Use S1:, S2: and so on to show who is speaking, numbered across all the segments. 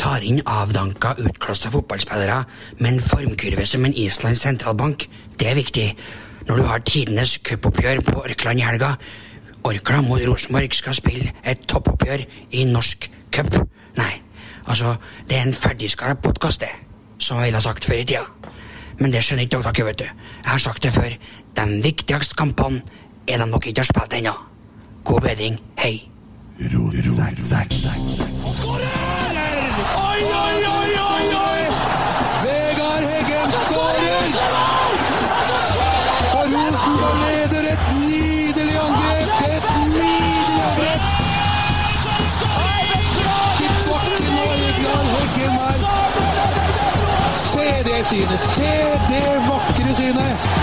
S1: Tar inn avdanka, utklassa fotballspillere med en formkurve som en Islands sentralbank. Det er viktig. Når du har tidenes cupoppgjør på Orkland i helga. Orkla mot Rosenborg skal spille et toppoppgjør i norsk cup. Nei, altså, det er en ferdigskala podkast, det. Som jeg ville ha sagt før i tida. Men det skjønner ikke dere, vet du. Jeg har sagt det før. De viktigste kampene er de dere ikke har spilt ennå. God bedring. Hei.
S2: Oi, oi, oi, oi, oi! Vegard Heggen skårer! Og Rosenborg leder et nydelig angrep! Et nydelig angrep! Til bakken og Vegard Heggen her. Se det synet! Se det vakre synet!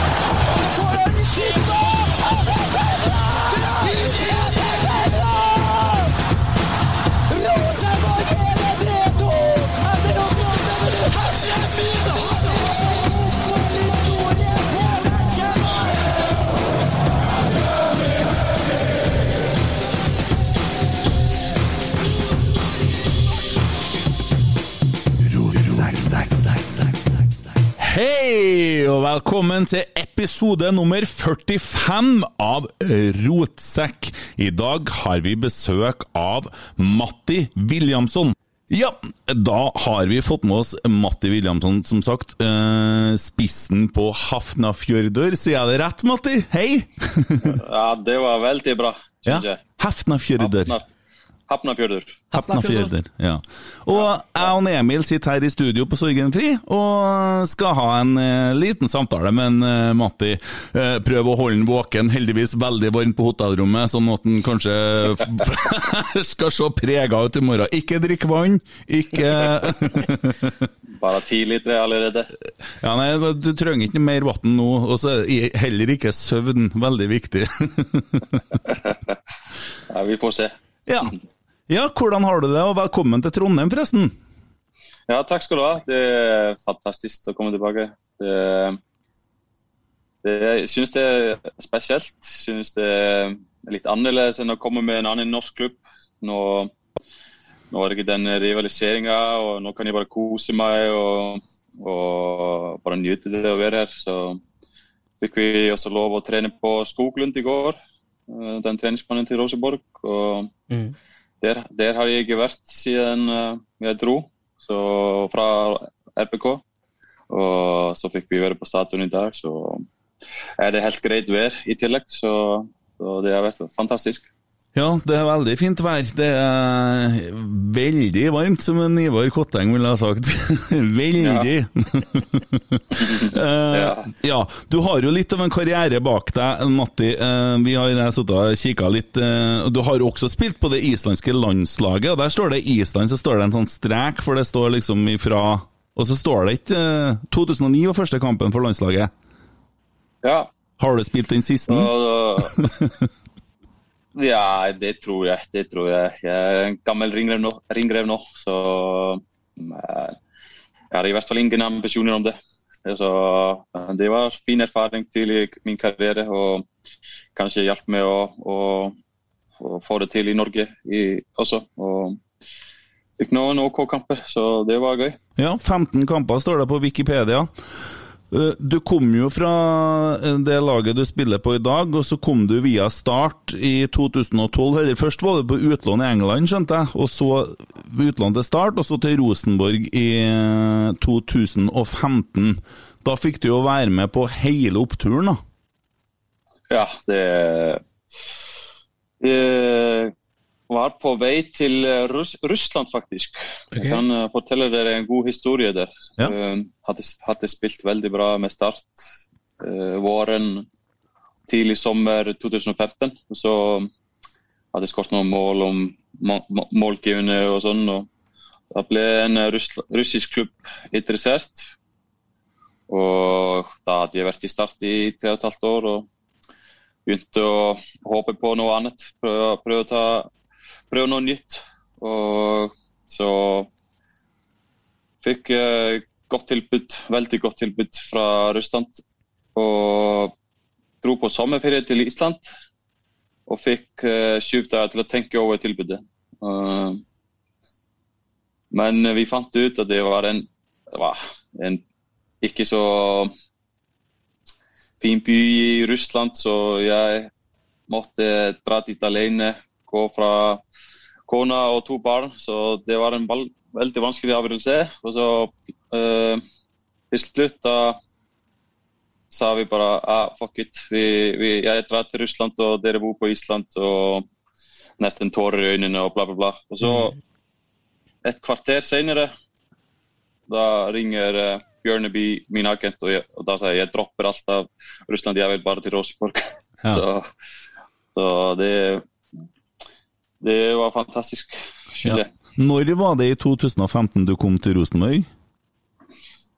S3: Hei, og velkommen til episode nummer 45 av Rotsekk. I dag har vi besøk av Matti Williamson. Ja, da har vi fått med oss Matti Williamson, som sagt. Eh, spissen på Hafnafjørdur, sier jeg det rett, Matti? Hei!
S4: Ja, det var veldig bra,
S3: ja.
S4: synes jeg.
S3: Hafnafjørdur.
S4: Hafna- Hafnafjörður.
S3: Hafnafjörður, ja. Og jeg og Emil sitter her i studio på Sorgenfri og skal ha en eh, liten samtale med en, eh, Matti. Eh, prøve å holde han våken, heldigvis veldig varmt på hotellrommet, sånn at han kanskje skal se prega ut i morgen. Ikke drikk vann, ikke
S4: Bare ti liter allerede.
S3: Ja, nei, du trenger ikke mer vann nå, og så er heller ikke søvn veldig viktig.
S4: Ja, vi får se.
S3: ja. Ja, hvordan har du det, og velkommen til Trondheim, forresten.
S4: Ja, takk skal du ha. Det er fantastisk å komme tilbake. Det, det, jeg synes det er spesielt. Jeg synes det er litt annerledes enn å komme med en annen norsk klubb. Nå, nå er det ikke den rivaliseringa, og nå kan jeg bare kose meg og, og bare nyte det å være her. Så fikk vi også lov å trene på Skoglund i går, eh, den treningsmannen til Roseborg. og der, der har jeg vært siden eh, jeg dro så fra RPK. Og så fikk vi være på stadion i dag, så er det helt greit vær i tillegg. Så, så det har vært fantastisk.
S3: Ja, det er veldig fint vær. Det er veldig varmt, som en Ivar Kotteng ville ha sagt. veldig. Eh,
S4: Ja.
S3: ja, du har jo litt av en karriere bak deg, Matti. Eh, vi har sittet og kikka litt. eh, Du har også spilt på det islandske landslaget, og der står det Island, så står det en sånn strek, for det står liksom ifra Og så står det ikke eh, 2009 var første kampen for landslaget.
S4: Ja.
S3: Har du spilt den siste?
S4: Og, Ja, det tror jeg. Det tror jeg. Jeg er en gammel ringrev nå, ringrev nå så eh, jeg har i hvert fall ingen ambisjoner om det. Så eh, det var fin erfaring til min karriere og kanskje hjalp meg å, å, å få det til i Norge i, også. Og fikk noen OK kamper, så det var gøy.
S3: Ja, 15 kamper står det på Wikipedia. Eh, Du kom jo fra eh, det laget du spiller på i dag, og så kom du via Start i 2012. Eller først var du på utlån i England, skjønte jeg, og så utlån til Start, og så til Rosenborg i eh, 2015. Da fikk du jo være med på hele oppturen, da.
S4: Ja, det Jeg var på vei til eh, Russ Russland, faktisk.
S1: Okay.
S4: Jeg kan uh, fortelle dere en god historie der.
S3: Ja.
S4: Uh, hadde, hadde spilt veldig bra med Start uh, våren tidlig sommer 2015. Og så hadde jeg skåret noen mål om må- må- målgivende og sånn. og Da ble en russ russisk klubb interessert. Og da hadde jeg vært i Start i tre og et halvt år. og begynte å håpe på noe annet. Prøve, prøve, å, ta, prøve noe nytt. Og så fikk jeg godt tilbud, veldig godt tilbud fra Russland. Og dro på sommerferie til Island. Og fikk uh, dager til å tenke over tilbudet. Eh, men vi fant ut at det var en, en ikke så fin by i Russland, så jeg måtte dra dit alene. Gå fra kona og to barn, så det var en veldig vanskelig avgjørelse. Og så eh, til slutt da sa vi bare ah, fuck it, vi, vi, jeg drar til Russland og dere bor på Island. og Nesten tårer i øynene og bla, bla, bla. Og så et kvarter senere da ringer eh, Bjørneby, min agent, og, jeg, og da sier jeg jeg dropper alt av Russland, jeg vil bare til Rosenborg.
S3: Ja.
S4: så, så det, det var fantastisk. Ja.
S3: Når var det i 2015 du kom til Rosenborg?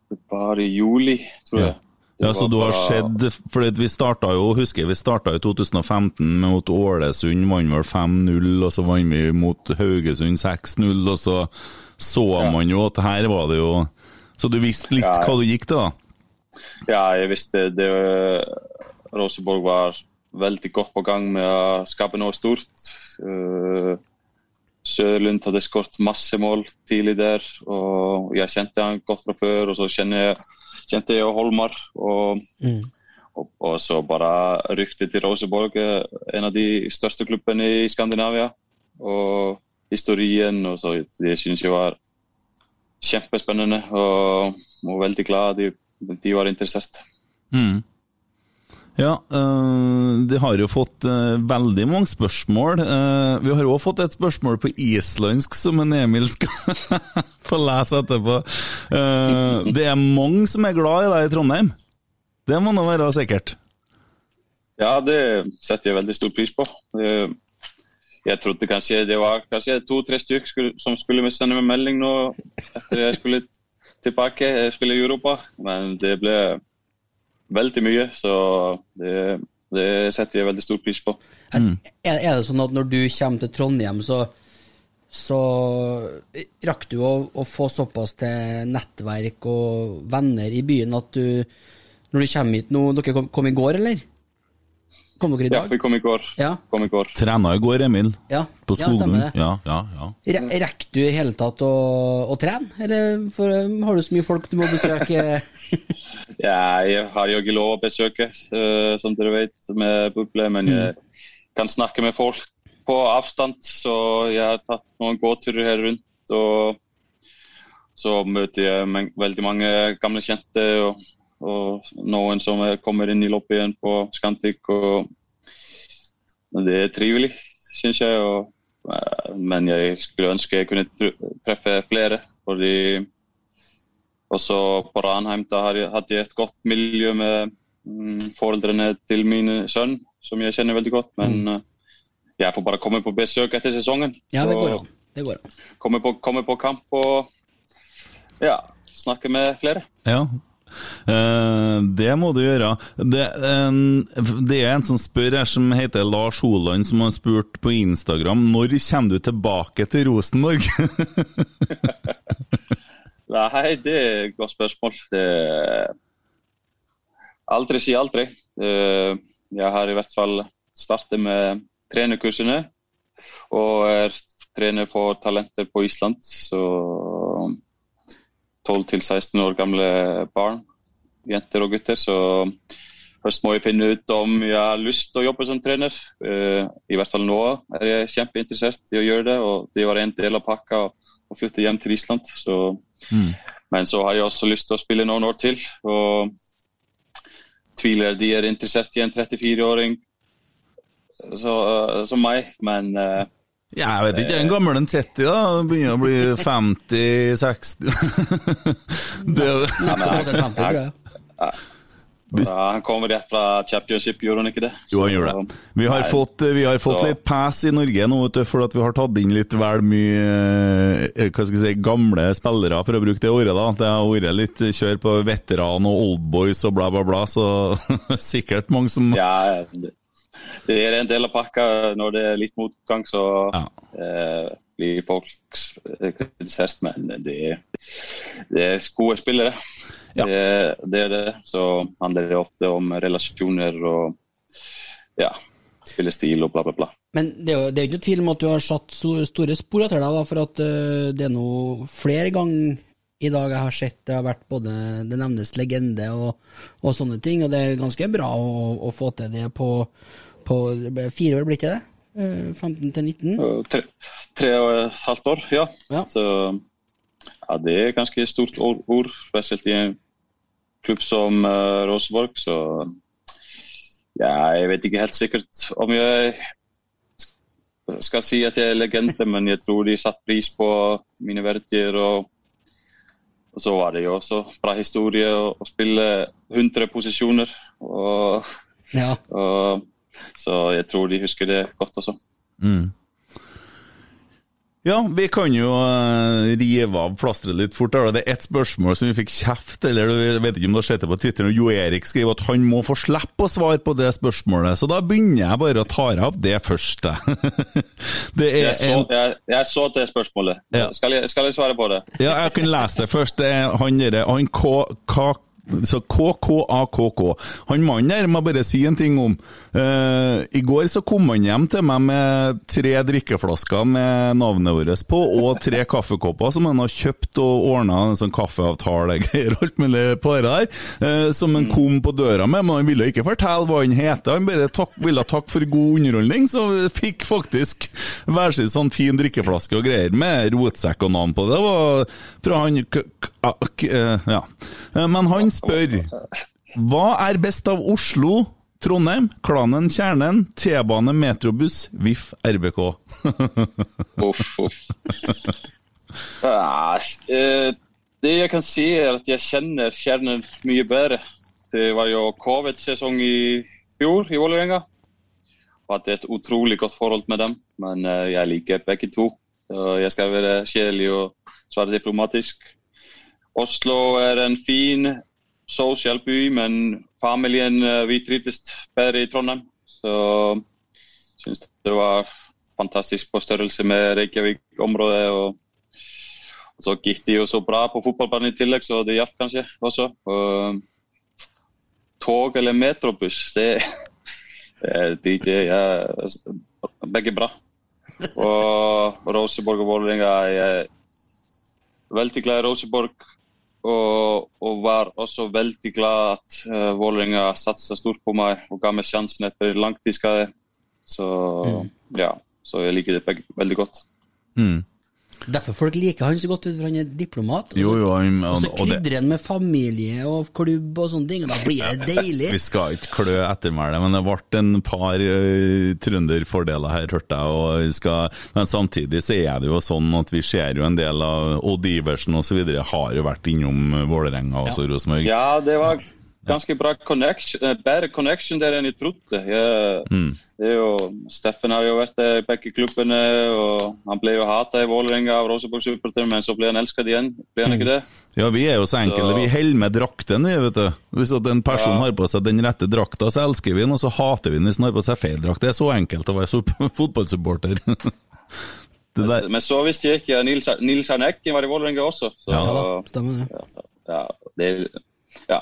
S4: Det var i juli, tror jeg. Ja.
S3: Ja, så du har sett For vi starta jo, husker vi starta i 2015 mot Ålesund, vant vel 5-0, og så vant vi mot Haugesund 6-0, og så så man jo at her var det jo Så du visste litt
S4: ja.
S3: hva du gikk til, da?
S4: Ja, jeg visste det. Rosenborg var veldig godt på gang med å skape noe stort. Eh, Söðlund hafði skort masse mól til í der og ég sendi hann gott frá fyrr og svo sendi ég á Holmar og, mm. og, og svo bara rykti til Roseborg en eh, af de største klubbene i Skandinavia og historien og så det syns jeg var kjempespennende og, og veldig glad at de, de var interessert.
S3: Mm. Ja, øh, de har jo fått øh, veldig mange spørsmål. Øh, vi har òg fått et spørsmål på islandsk som en Emil skal få lese etterpå. Det er mange som er glad i deg i Trondheim. Det må nå være sikkert.
S4: Ja, det setter jeg veldig stor pris på. Eh, Jeg trodde kanskje det var to-tre stykker som skulle sende meg melding nå etter jeg skulle tilbake, jeg skulle i Europa. Men det ble veldig mye, så det, det setter jeg veldig stor pris på.
S1: Er, er det sånn at når du kommer til Trondheim, så, så rakk du å, å få såpass til nettverk og venner i byen at du Når du kommer hit nå Dere kom, kom i går, eller? Kom dere i
S4: Ja, vi kom i går.
S1: Ja.
S4: Kom i går.
S3: Trena i går, Emil.
S1: Ja,
S3: På
S1: ja,
S3: skolen.
S1: stemmer det.
S3: Ja, ja, ja.
S1: Re- Rekker du i hele tatt å, å trene, eller for, har du så mye folk du må besøke?
S4: Ja, jeg har jo ikke lov å besøke, eh, som dere vet, med Buble, men jeg kan snakke med folk på avstand. Så jeg har tatt noen gåturer her rundt. og så møter jeg veldig mange gamle kjente og, og noen som er- kommer inn i lobbyen på Scantic. og Det er trivelig, syns jeg. Og, eh, men jeg skulle ønske jeg kunne treffe flere. fordi også på Ranheim da hadde jeg et godt miljø med mm, foreldrene til min sønn, som jeg kjenner veldig godt. Men mm. jeg får bare komme på besøk etter sesongen.
S1: Ja, det går an. Det går an.
S4: Komme på, komme på kamp og ja, snakke med flere.
S3: ja. Uh, det må du gjøre. Det, uh, det er en som spør her, som heter Lars Holand, som har spurt på Instagram når kommer du tilbake til Rosenborg?
S4: Nei, det er et godt spørsmål. Det... Aldri si aldri. Eh, Jeg har i hvert fall startet med trenerkursene. Og er trener for talenter på Island. Så 12-16 år gamle barn, jenter og gutter. Så først må jeg finne ut om jeg har lyst til å jobbe som trener. Eh, I hvert fall nå er jeg kjempeinteressert i å gjøre det. Og det var en del av pakka å flytte hjem til Island. Så
S3: Mm.
S4: men så har jeg også lyst til å spille noen år til. Og tviler de er interessert i en 34-åring så, eh, som meg. Men
S3: uh, jeg vet ikke, en gammel en 30 da, begynner å bli 50-60 Det
S4: ja, men, ja, han kommer rett fra championship, gjorde han ikke det?
S3: Jo, han gjorde det. Vi har
S4: Nei.
S3: fått, vi har fått litt pass i Norge nå, vet du, for at vi har tatt inn litt vel mye eh, hva skal jeg si, gamle spillere, for å bruke det ordet. da. Det har vært litt kjør på veteran og oldboys og bla, bla, bla, så sikkert mange som
S4: Ja, det, det er en del av pakka når det er litt motgang, så
S3: Ja.
S4: eh, blir folk kritisert. Men det det er gode spillere.
S3: Ja.
S4: Det, er det. Så handler det ofte om relasjoner og ja, spillestil og bla, bla, bla.
S1: Men det er jo det er ikke noe tvil om at du har satt så store spor etter deg, da, for at eh, det er nå flere ganger i dag jeg har sett det har vært både det nevnes legende og, og sånne ting, og det er ganske bra å, å få til det på, på fire år, blir ikke det? Eh, 15 til 19?
S4: Tre, tre og et halvt år, ja.
S1: Ja.
S4: Så ja, det er ganske stort ord, spesielt i en klubb som uh, Rosenborg. Så ja, jeg vet ikke helt sikkert om jeg skal si at jeg er legende, men jeg tror de satte pris på mine verdier. Og, og så var det jo også bra historie å, å spille 100 posisjoner. Og,
S1: Ja.
S4: og, så jeg tror de husker det godt også.
S3: Ja, vi kan jo eh, rive av plasteret litt fort. Det er ett spørsmål som vi fikk kjeft, eller jeg vet ikke om du har sett det på Twitter, og Jo Erik skriver at han må få slippe å svare på det spørsmålet, så da begynner jeg bare å ta av det første. det er
S4: Jeg så,
S3: en
S4: jeg, jeg så det spørsmålet.
S3: Ja.
S4: Skal, jeg, skal jeg svare på det?
S3: Ja, jeg kan lese det først. Det er han derre Han K... K så KKAKK. Han mannen der må jeg bare si en ting om. Uh, I går så kom han hjem til meg med tre drikkeflasker med navnet vårt på, og tre kaffekopper som han har kjøpt og ordna en sånn kaffeavtale greier, alt mulig på det der, uh, som han kom på døra med, men han ville ikke fortelle hva han heter. Han bare takk, ville takke for god underholdning, så fikk faktisk hver sin sånn fin drikkeflaske og greier med rotsekk og navn på. Det var fra han eh, Ja. Eh, Men han spør Hva er best av Oslo, Trondheim, Klanen, Kjernen, T-bane, metrobuss, VIF, RBK?
S4: Uff, uff. Eh, det jeg kan si, er at jeg kjenner Kjernen mye bedre. Det var jo covid-sesong i fjor i Vålerenga. Og hadde et utrolig godt forhold med dem. Men eh, jeg liker begge to. Jeg skal være kjedelig og svare diplomatisk. Oslo er en fin sosial by, men familien eh, vi trivdes bedre i Trondheim. Så syns det var fantastisk på størrelse med Reykjavik-området. og og så gikk de jo så bra på fotballbanen i tillegg, så det hjalp kanskje også. Og, tog eller metrobuss, det, det, det ja, Begge bra. Og Roseborg og Vålerenga Jeg er veldig glad i Roseborg. Og, og var også veldig glad at uh, Vålerenga satsa stort på meg og ga meg sjansen etter langtidsskade. Så ja, så jeg liker det begge, veldig godt.
S3: Mm.
S1: Derfor folk liker han så godt, for han er diplomat. Og så-
S3: jo, han-
S1: og så krydrer han med familie og klubb og sånne ting, og da blir det deilig.
S3: Vi skal ikke klø ettermælet, men det ble en par uh, trønderfordeler her, hørte jeg. Og skal, men samtidig så er det jo sånn at vi ser jo en del av Odd Iversen osv. har jo vært innom Vålerenga og ja. Rosenborg.
S4: Ja, det var, ganske bra connection, eh, bedre connection der enn jeg trodde. Jeg,
S3: Mm.
S4: det er jo, Steffen har jo vært der i begge klubbene, og han ble jo hata i Vålerenga av Rosenborg-supporterne, men så ble han elsket igjen. Ble han ikke det?
S3: Ja, vi er jo så enkle.
S4: Så-
S3: Vi holder med drakten, vi, vet du. Hvis at en person
S4: Ja.
S3: har på seg den rette drakta, så elsker vi den, og så hater vi den hvis den har på seg feil drakt. Det er så enkelt å være fotballsupporter. Det der.
S4: Men så visste jeg ikke Nils, Nils Arne Ekken var i Vålerenga også. Så,
S3: Ja
S4: da,
S1: Stemmer det.
S4: det. Ja.
S3: Ja.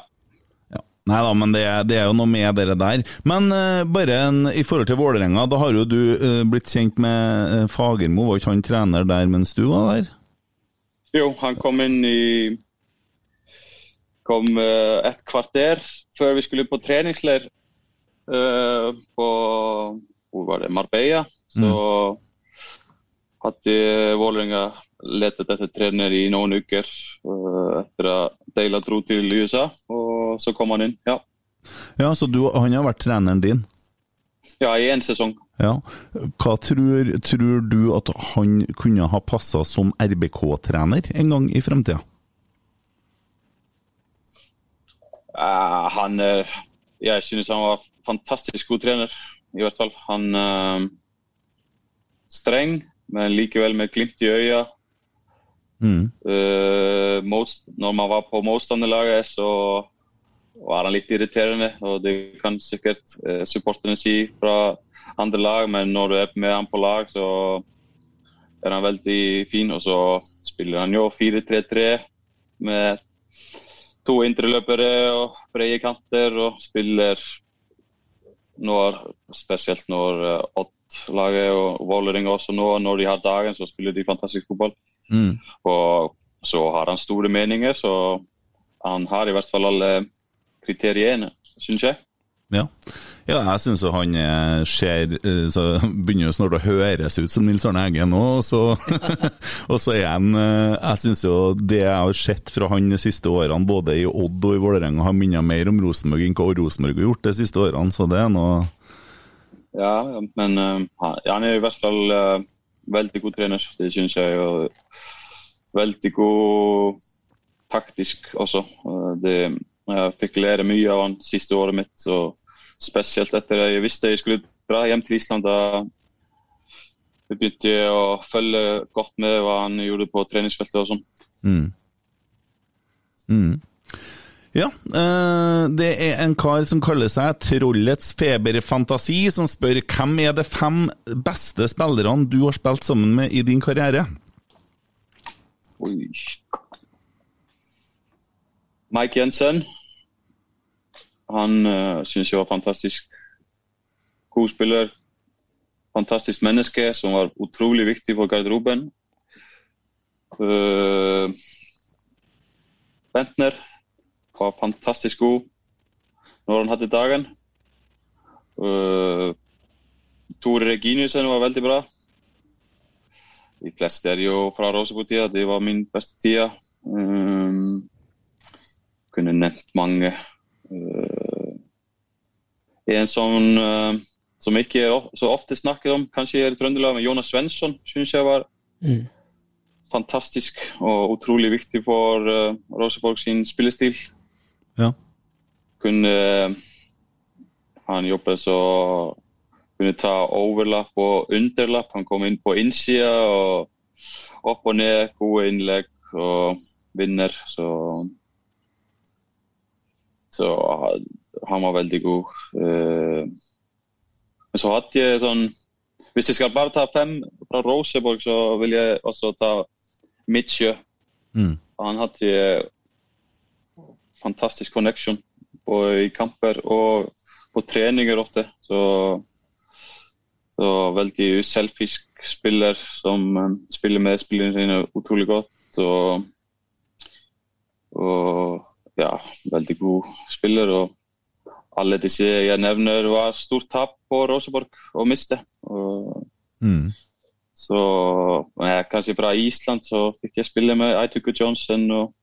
S3: Nei da, men det det er jo noe med det der. Men uh, bare en, i forhold til Vålerenga, da har jo du uh, blitt kjent med uh, Fagermo, var ikke han trener der mens du var der?
S4: Jo, han kom inn i Kom et kvarter før vi skulle på treningsleir på Hvor var det? Marbella. Så hadde Vålerenga lett etter trener i noen uker etter at Deila dro til USA, og så kom han inn. Ja,
S3: Ja, så du, han har vært treneren din?
S4: ja i én sesong.
S3: Ja. Hva tror, tror du at han kunne ha passa som RBK-trener en gang i fremtida?
S4: Uh, han uh, Jeg synes han var fantastisk god trener, i hvert fall. Han uh, Streng, men likevel med glimt i øya.
S3: Mm.
S4: Uh, når man var på motstanderlaget, så var han litt irriterende. Og det kan sikkert eh, supporterne si fra andre lag, men når du er med han på lag, så er han veldig fin. Og så spiller han jo 4-3-3 med to indreløpere og brede kanter, og spiller når, spesielt når uh, Odd-laget og Vålerenga også nå, når de har dagen, så spiller de fantastisk fotball.
S3: Mm.
S4: Og så har han store meninger, så han har i hvert fall alle kriteriene, syns jeg.
S3: Ja. ja, jeg syns jo han eh, ser eh, så Begynner jo snart å høres ut som Nils Arne Eggen nå, og så, og så er han eh, Jeg syns jo det jeg har sett fra han de siste årene, både i Odd og i Vålerenga, har minnet mer om Rosenborg enn hva Rosenborg har gjort de siste årene, så det er noe
S4: Ja, men han- er i hvert fall veldig god trener. Det syns jeg. Og veldig god taktisk også. Det, jeg fikk lære mye av han siste året mitt. Så spesielt etter jeg visste jeg skulle dra hjem til Island. Da begynte jeg å følge godt med hva han gjorde på treningsfeltet og sånn.
S3: Mm. Mm. Ja, eh, det er en kar som kaller seg Trollets feberfantasi, som spør hvem er de fem beste spillerne du har spilt sammen med i din karriere?
S4: Oi. Mike Jensen. Han uh, syns jeg var fantastisk god spiller. Fantastisk menneske som var utrolig viktig for garderoben. Uh, Bentner var fantastisk god når han hadde dagen. Uh, Tore Reginiussen var veldig bra. De fleste er jo fra Rosebo-tida. Det var min beste tida. Um, kunne nevnt mange. Uh, Ég er eins og hún um, sem ekki er of, svo ofti snakkið om, kannski er í dröndulega með Jónas Svensson, syns ég var
S1: mm.
S4: fantastisk og útrúlega viktig for eh, uh, Roseborg sín spillestíl.
S3: Ja.
S4: Kunni, eh, hann jobbaði svo, kunni ta overlap og underlap, hann kom inn på innsida og upp og ned, góða innlegg og vinner, svo... Så han var veldig god. Eh, Men så hadde jeg sånn Hvis jeg skal bare ta fem fra Roseborg, så vil jeg også ta Midtsjø.
S3: Mm.
S4: Han hadde fantastisk connection både i kamper og på treninger ofte. Så, så veldig selfisk spiller som eh, spiller med spillerne sine utrolig godt. Og, og ja, veldig god spiller. Og alle disse jeg nevner var stort tap på Roseborg å miste. Og,
S3: Mm.
S4: så ja, kanskje fra Island så fikk jeg spille med Aituku Johnson og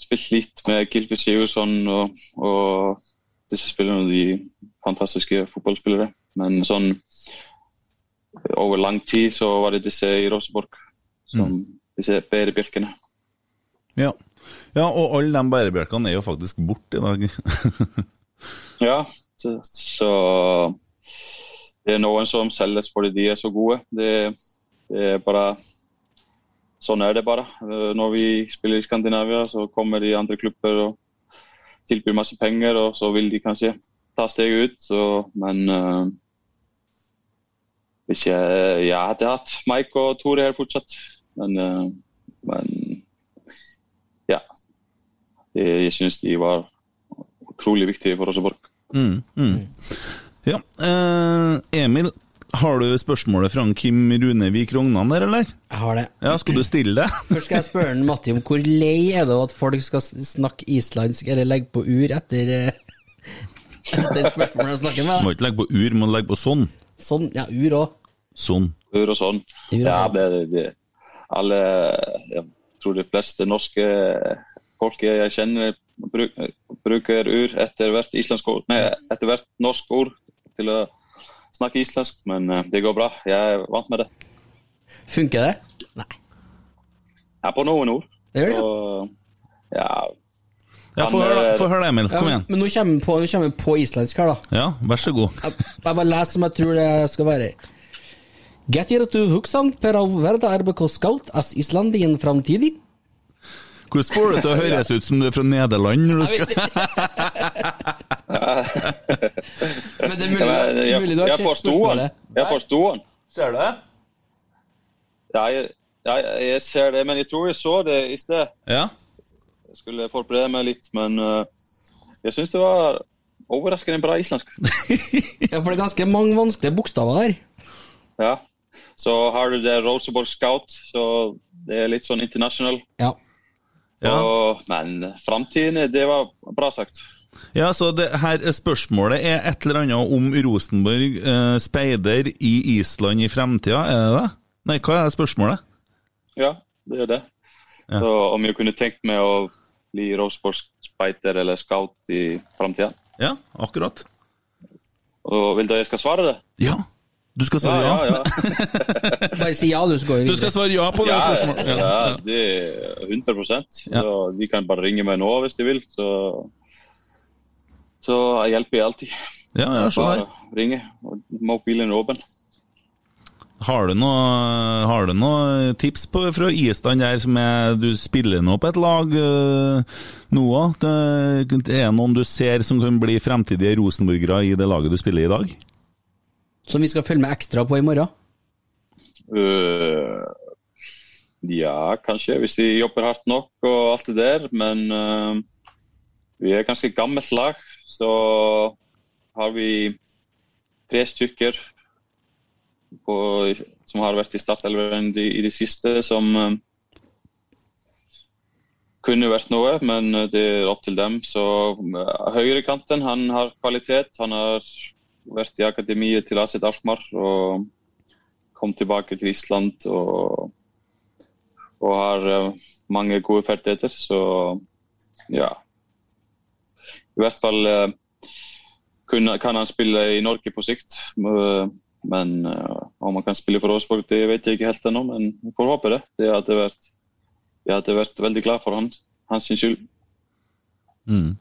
S4: spilt litt med Gilfi Sigurdsson og, og disse spillerne, de fantastiske fotballspillere. Men sånn over lang tid så var det disse i Rosenborg som disse bedre bjelkene.
S3: Ja. Ja, og alle de bærebjelkene er jo faktisk borte i dag.
S4: Ja, så, det er noen som selges fordi de er så gode. Det, det er bare Sånn er det bare. Når vi spiller i Skandinavia, så kommer de andre klubber og tilbyr masse penger, og så vil de kanskje ta steget ut. Så, men uh, hvis jeg, jeg hadde hatt Mike og Tore her fortsatt. Men, uh, men ja. Det, jeg syns de var utrolig viktige for Rosenborg.
S3: Mm, mm. Ja, eh, Emil, har du spørsmålet fra Kim Runevik Rognan der, eller?
S1: Jeg har det.
S3: Ja, skal du stille det?
S1: Først skal jeg spørre en Matti om hvor lei er det at folk skal snakke islandsk eller legge på ur etter eh, Etter spørsmålet jeg snakker
S3: Må ikke legge på ur, må legge på sånn.
S1: Sånn, ja, ur òg.
S3: Sånn.
S4: Ur og sånn.
S1: Ur og
S4: Ja,
S1: det
S4: det, det, alle Jeg tror de fleste norske folk jeg kjenner, bruker ur etter hvert ord Nei, etter hvert norsk ord til å snakke islandsk, men eh, det går bra. Jeg er vant med det.
S1: Funker det? Nei.
S4: Er på noen ord.
S1: Det gjør det, ja.
S4: Så, ja.
S3: Ja, Få høre, det, Få Emil. Kom
S1: igjen.
S3: igjen.
S1: men nå kommer vi på, på islandsk her, da.
S3: Ja, vær så god.
S1: Jeg, jeg bare leser som jeg tror det skal være. Getirtu hugsan per av verda RBK Scout as Islandien framtidig?
S3: Hvordan får det til å høres ut som du er fra Nederland? når du skal...
S1: Men det er mulig,
S4: Ja, men jeg,
S1: mulig du har sett spørsmålet.
S4: Jeg forsto den.
S3: Ser du det?
S4: Ja, jeg, jeg ser det, men jeg tror jeg så det i sted.
S3: Ja.
S4: Jeg skulle forberede meg litt, men uh, jeg syns det var overraskende bra islandsk.
S1: Ja, for det er ganske mange vanskelige bokstaver her.
S4: Ja. Så har du det Roseborg Scout, så det er litt sånn international.
S1: Ja.
S3: Ja.
S4: Og, men framtiden, det var bra sagt.
S3: Ja, så det her spørsmålet er et eller annet om Rosenborg eh, speider i Island i fremtida, er det det? Nei, hva er det spørsmålet?
S4: Ja, det er det.
S3: Ja.
S4: Så om jeg kunne tenkt meg å bli Roseborg-speider eller Scout i framtida.
S3: Ja, akkurat.
S4: Og vil du at jeg skal svare det?
S3: Ja. Du skal svare ja?
S4: ja, ja.
S1: Bare si ja, du, så går vi
S3: Du skal svare ja på det
S4: Ja,
S3: spørsmålet?
S4: ja, det er 100 Så De kan bare ringe meg nå hvis de vil. Så, så jeg hjelper jeg alltid.
S3: Ja, ja, se.
S4: Bare ringe. Mobilen er åpen.
S3: Har du noe, har du noe tips på, fra Island der som er Du spiller nå på et lag øh, nå òg? Er det noen du ser som kan bli fremtidige rosenborgere i det laget du spiller i i dag?
S1: Som vi skal følge med ekstra på i morgen.
S4: Uh, ja, kanskje, hvis de jobber hardt nok og alt det der. Men uh, vi er ganske gammelt lag, så har vi tre stykker på, som har vært i startelveren i, i det siste, som um, kunne vært noe, men det er opp til dem. Så uh, høyrekanten, han har kvalitet. Han har vært i akademiet til Aset Alkmaar og kom tilbake til Island og, og har eh, mange gode ferdigheter. Så ja. I hvert fall eh, kan han spille i Norge på sikt. Eh, Men om han kan spille for Åsborg, det vet jeg ikke helt ennå. Men vi får håpe det. Det hadde vært, jeg hadde vært veldig glad for han, hans skyld.
S3: Mm.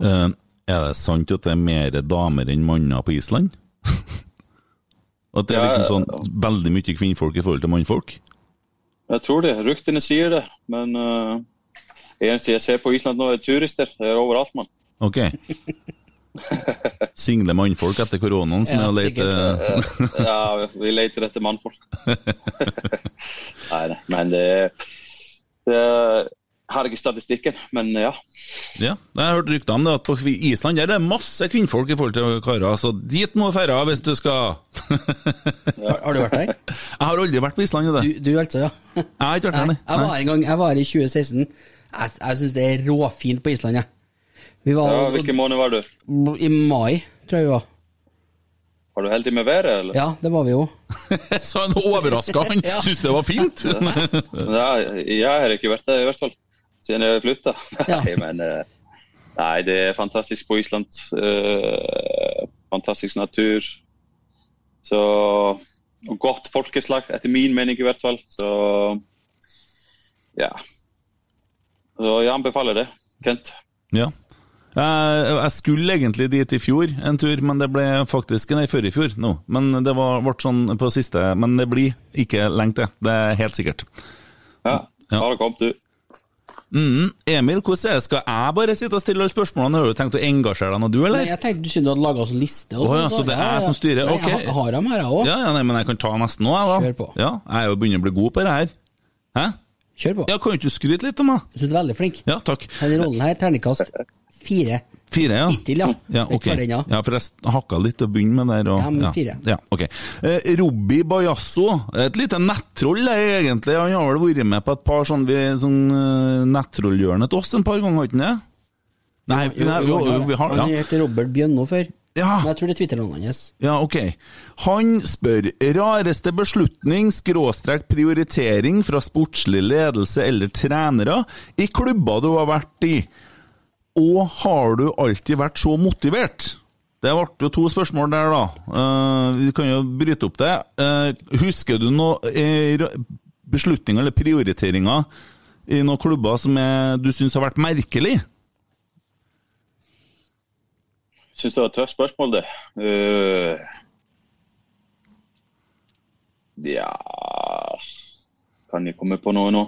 S3: Eh, er det sant at det er mer damer enn manner på Island? at det er liksom sånn veldig mye kvinnfolk i forhold til mannfolk?
S4: Jeg tror det. Ryktene sier det. Men uh, eneste jeg ser på Island nå, er turister. Det er overalt, mann.
S3: Ok. Single mannfolk etter koronaen som
S1: Ja,
S3: er å lete
S4: ja, vi leter etter mannfolk. nei, nei, men det, det har ikke statistikken, men ja.
S3: Ja, jeg har hørt rykter om det at på Island der er det masse kvinnfolk i forhold til karer, så dit må du dra hvis du skal
S1: Har, har du vært der?
S3: Jeg har aldri vært på Island, det.
S1: du altså, ja.
S3: Jeg har ikke vært der,
S1: Nei, jeg var en gang, jeg var her i 2016. Jeg, jeg syns det er råfint på Island, jeg. Vi var
S4: ja hvilken måned var du?
S1: i mai, tror jeg vi var.
S4: Var du heldig med været, eller?
S1: Ja, det var vi jo.
S3: Så han overraska, han
S1: Ja.
S3: syntes det var fint!
S4: Ja, jeg har ikke vært der, i hvert fall. Siden jeg flytta.
S1: Ja.
S4: Nei, men eh, Nei, det er fantastisk på Island. Eh, fantastisk natur. Så og Godt folkeslag, etter min mening i hvert fall. Så ja. Så jeg anbefaler det. Kent.
S3: Ja. Jeg, jeg skulle egentlig dit i fjor en tur, men det ble faktisk Nei, før i fjor nå. Men det var, ble sånn på siste Men det blir ikke lenge til. Det er helt sikkert.
S4: Ja,
S3: Ja.
S4: bare kom, du.
S3: Mm. Emil, hvordan er det? Skal jeg bare sitte og stille alle spørsmålene? Har du tenkt å engasjere deg nå, du,
S5: Nei,
S3: eller?
S5: jeg tenkte du du hadde laga oss liste. og
S3: oh, ja, så det er jeg som styrer,
S5: Nei. Jeg har- dem her, jeg òg.
S3: Ja, ja, nei, men jeg kan ta nesten nå, jeg, da.
S5: Kjør på.
S3: Ja, jeg er jo begynner å bli god på det her. Hæ?
S5: Kjør på.
S3: Ja, Kan ikke du skryte litt om meg?
S5: Jeg syns du er veldig flink.
S3: Ja, takk.
S5: Denne rollen her, terningkast fire.
S3: Fire, ja.
S5: Hittil, ja.
S3: Ja,
S5: okay.
S3: Ja, for jeg hakka litt til å begynne med der. Og,
S5: Ja, men fire.
S3: Ja, ok. Eh, Robby Bajasso, et lite nettroll egentlig. Han har vel vært med på et par sånn, vi- sånn uh, nettrollhjørne til oss en par ganger, har ikke han det? Nei,
S5: Jo,
S3: nei,
S5: jo,
S3: jo,
S5: han
S3: vi har
S5: Han
S3: ja.
S5: het Robert Bjønno før.
S3: Ja.
S5: Jeg tror det er Twitter-navnet hans.
S3: ja, ok. Han spør rareste beslutning, skråstrek prioritering fra sportslig ledelse eller trenere i klubber du har vært i. Og har du alltid vært så motivert? Det ble jo to spørsmål der, da. Eh, vi kan jo bryte opp det. Eh, husker du noe eh, beslutninger eller prioriteringer i noen klubber som er, du syns har vært merkelig?
S4: Jeg Syns det var et tøft spørsmål, det. Uh, ja Kan jeg komme på noe nå?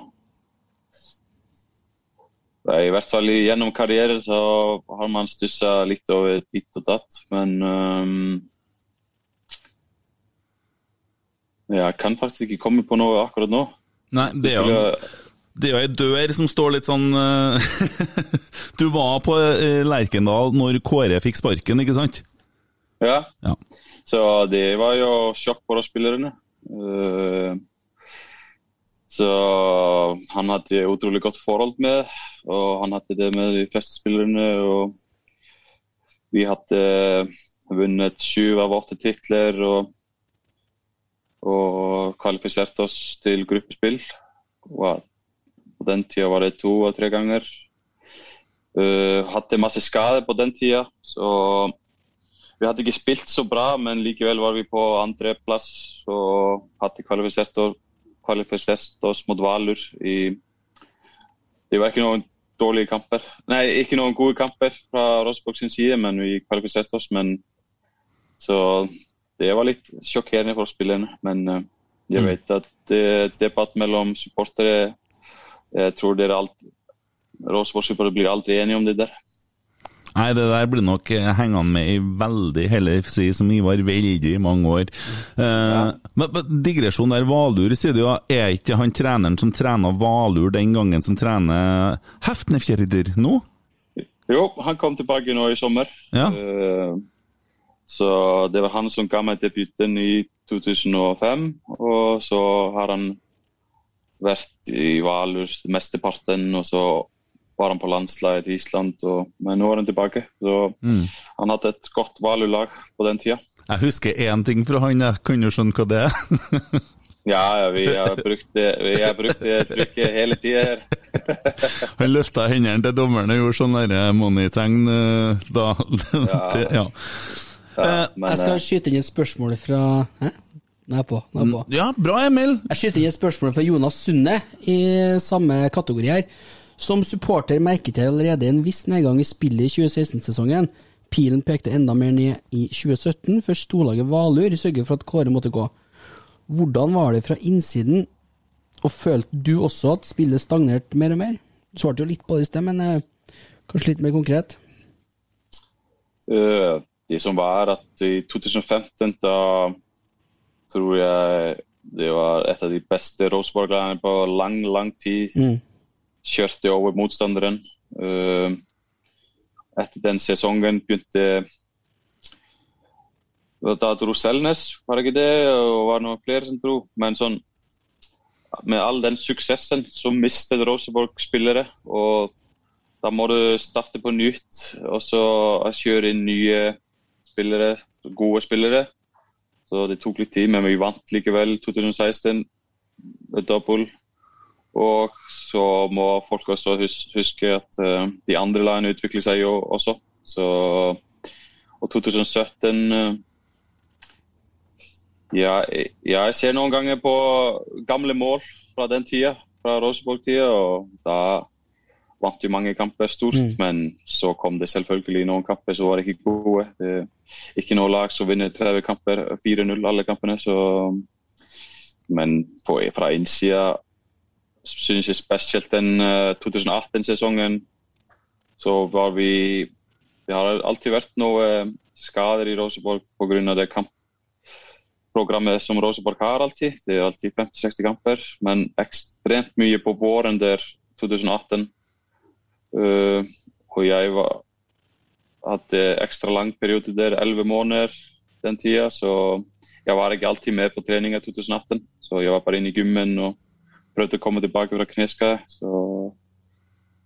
S4: I hvert fall gjennom karrieren så har man stussa litt over ditt og datt, men um, Jeg kan faktisk ikke komme på noe akkurat nå.
S3: Nei, det er jo det er jo ei dør som står litt sånn eh, Du var på eh, Lerkendal når Kåre fikk sparken, ikke sant?
S4: Ja,
S3: Ja.
S4: Så det var jo sjokk for oss spillerne. Eh, så han hadde utrolig godt forhold med, og han hadde det med de fleste spillerne. Og vi hadde vunnet sju av åtte titler og, og kvalifisert oss til gruppespill. Og på den tida var det to og tre ganger. Uh, hadde masse skade på den tida, så vi hadde ikke spilt så bra, men likevel var vi på andreplass og hadde kvalifisert oss, kvalifisert oss mot Valur i Det var ikke noen dårlige kamper. Nei, ikke noen gode kamper fra Rosenborg sin side, men vi kvalifiserte oss. Men så det var litt sjokkerende for spillerne. Men uh, jeg vet at er debatt mellom supportere Jeg tror dere alt Rosenborg-supportere blir aldri enige om det der.
S3: Nei, det der blir nok eh, hengende med i veldig, heller si som Ivar, veldig mange år. Eh, men, men digresjon der, Valur, sier du jo, er ikke han treneren som trener Valur den gangen som trener Hefnefjordur nå?
S4: Jo, han kom tilbake nå i sommer.
S3: Ja.
S4: Eh, så det var han som ga meg debuten i 2005. Og så har han vært i Valur mesteparten, og så var han på landslaget til Island. Og, men nå er han tilbake. Så han hadde et godt Valur-lag på den tida.
S3: Jeg husker én ting fra han, jeg kan jo skjønne hva det er.
S4: Ja, ja, vi har brukt det, vi har brukt det trykket hele tida her.
S3: Han løfta hendene til dommeren og gjorde sånn derre money-tegn eh, da. Det, ja.
S4: Ja,
S3: Eh,
S4: men,
S5: Jeg skal
S4: eh,
S5: skyte inn et spørsmål fra Hæ? Nå er jeg på. Nå er jeg på.
S3: ja, bra, Emil.
S5: Jeg skyter inn et spørsmål fra Jonas Sunde i samme kategori her. Som supporter merket jeg allerede en viss nedgang i spillet i 2016-sesongen. Pilen pekte enda mer ned i 2017, før storlaget Valur sørget for at Kåre måtte gå. Hvordan var det fra innsiden, og følte du også at spillet stagnerte mer og mer? Du svarte jo litt på det i sted, men eh, kanskje litt mer konkret?
S4: Eh, det som var at i 2015 da tror jeg det var et av de beste Rosenborg-lagene på lang, lang tid.
S5: Mm.
S4: Kjørte over motstanderen. Eh, etter den sesongen begynte Da dro Selnes, var det ikke det? Og var noen flere som dro. Men sånn med all den suksessen så mistet Rosenborg spillere. Og da må du starte på nytt og så kjøre inn nye spillere, gode spillere. Så det tok litt tid, men vi vant likevel 2016. Dobbel. Og så må folk også huske at eh, de andre lagene utvikler seg jo også. Så, og 2017 eh, ja, jeg- ser noen ganger på gamle mål fra den tida, fra Rosenborg-tida, og da vant jo mange kamper stort, men så kom det selvfølgelig noen kamper som var ikke gode. Det er ikke noe lag som vinner 30 kamper, 4-0 alle kampene. Så, men på, fra innsida syns jeg spesielt den eh, 2018-sesongen så var vi Det har alltid vært noen skader i Rosenborg pga. det kampprogrammet som Rosenborg har alltid. Det er alltid 50-60 kamper, men ekstremt mye på våren der 2018. Eh, og jeg var, hadde ekstra lang periode der, 11 måneder den tida, så jeg var ikke alltid med på trening i 2018. Så jeg var bare inne i gymmen og prøvde å komme tilbake fra kneskade. Så,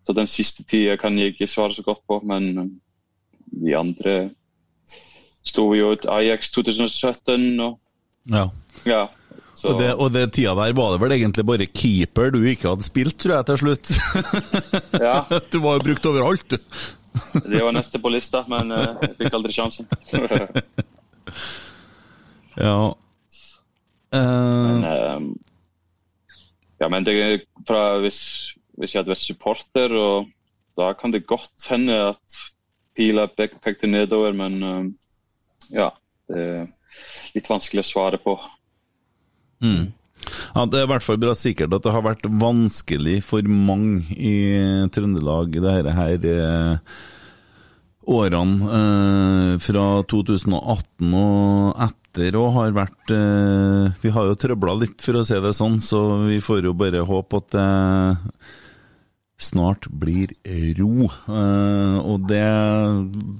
S4: så den siste tida kan jeg ikke svare så godt på, men um, de andre sto jo ut Ajax 2017 og
S3: Ja.
S4: ja. Så,
S3: Og det, og det tida der var det vel egentlig bare keeper du ikke hadde spilt, tror jeg, til slutt.
S4: ja,
S3: du var jo brukt overalt, du.
S4: det var neste på lista, men eh, jeg fikk aldri sjansen.
S3: Ja.
S4: Men,
S3: Eh,
S4: eh, ja, men det, fra, hvis, hvis jeg hadde vært supporter, og da kan det godt hende at pila pek, pekte nedover, men eh, ja. Det er litt vanskelig å svare på.
S3: ja, det er i hvert fall bra sikkert at det har vært vanskelig for mange i Trøndelag, her, her eh, årene eh, fra 2018 og etter og har vært eh, Vi har jo trøbla litt, for å si det sånn, så vi får jo bare håpe at det snart blir ro. Eh, og det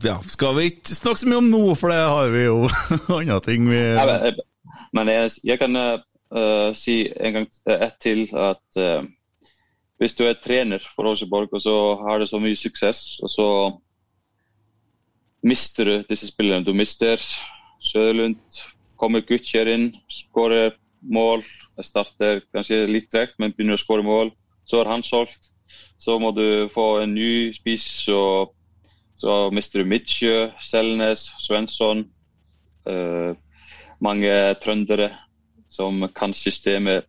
S3: ja, skal vi ikke snakke så mye om nå, for det har vi jo andre ting vi
S4: Ja, men, eh, men jeg, jeg kan eh, eh, si en gang eh, ett til at uh, hvis du er trener for Rosenborg, og så har du så mye suksess, og så mister du disse spillerne. Du mister Søderlund, kommer Guttjer inn, skårer mål. Jeg starter kanskje litt tregt, men begynner å skåre mål. Så er han solgt. Så må du få en ny spiss, og så mister du Midtsjø, Selnes, Svensson. uh, mange trøndere som kan systemet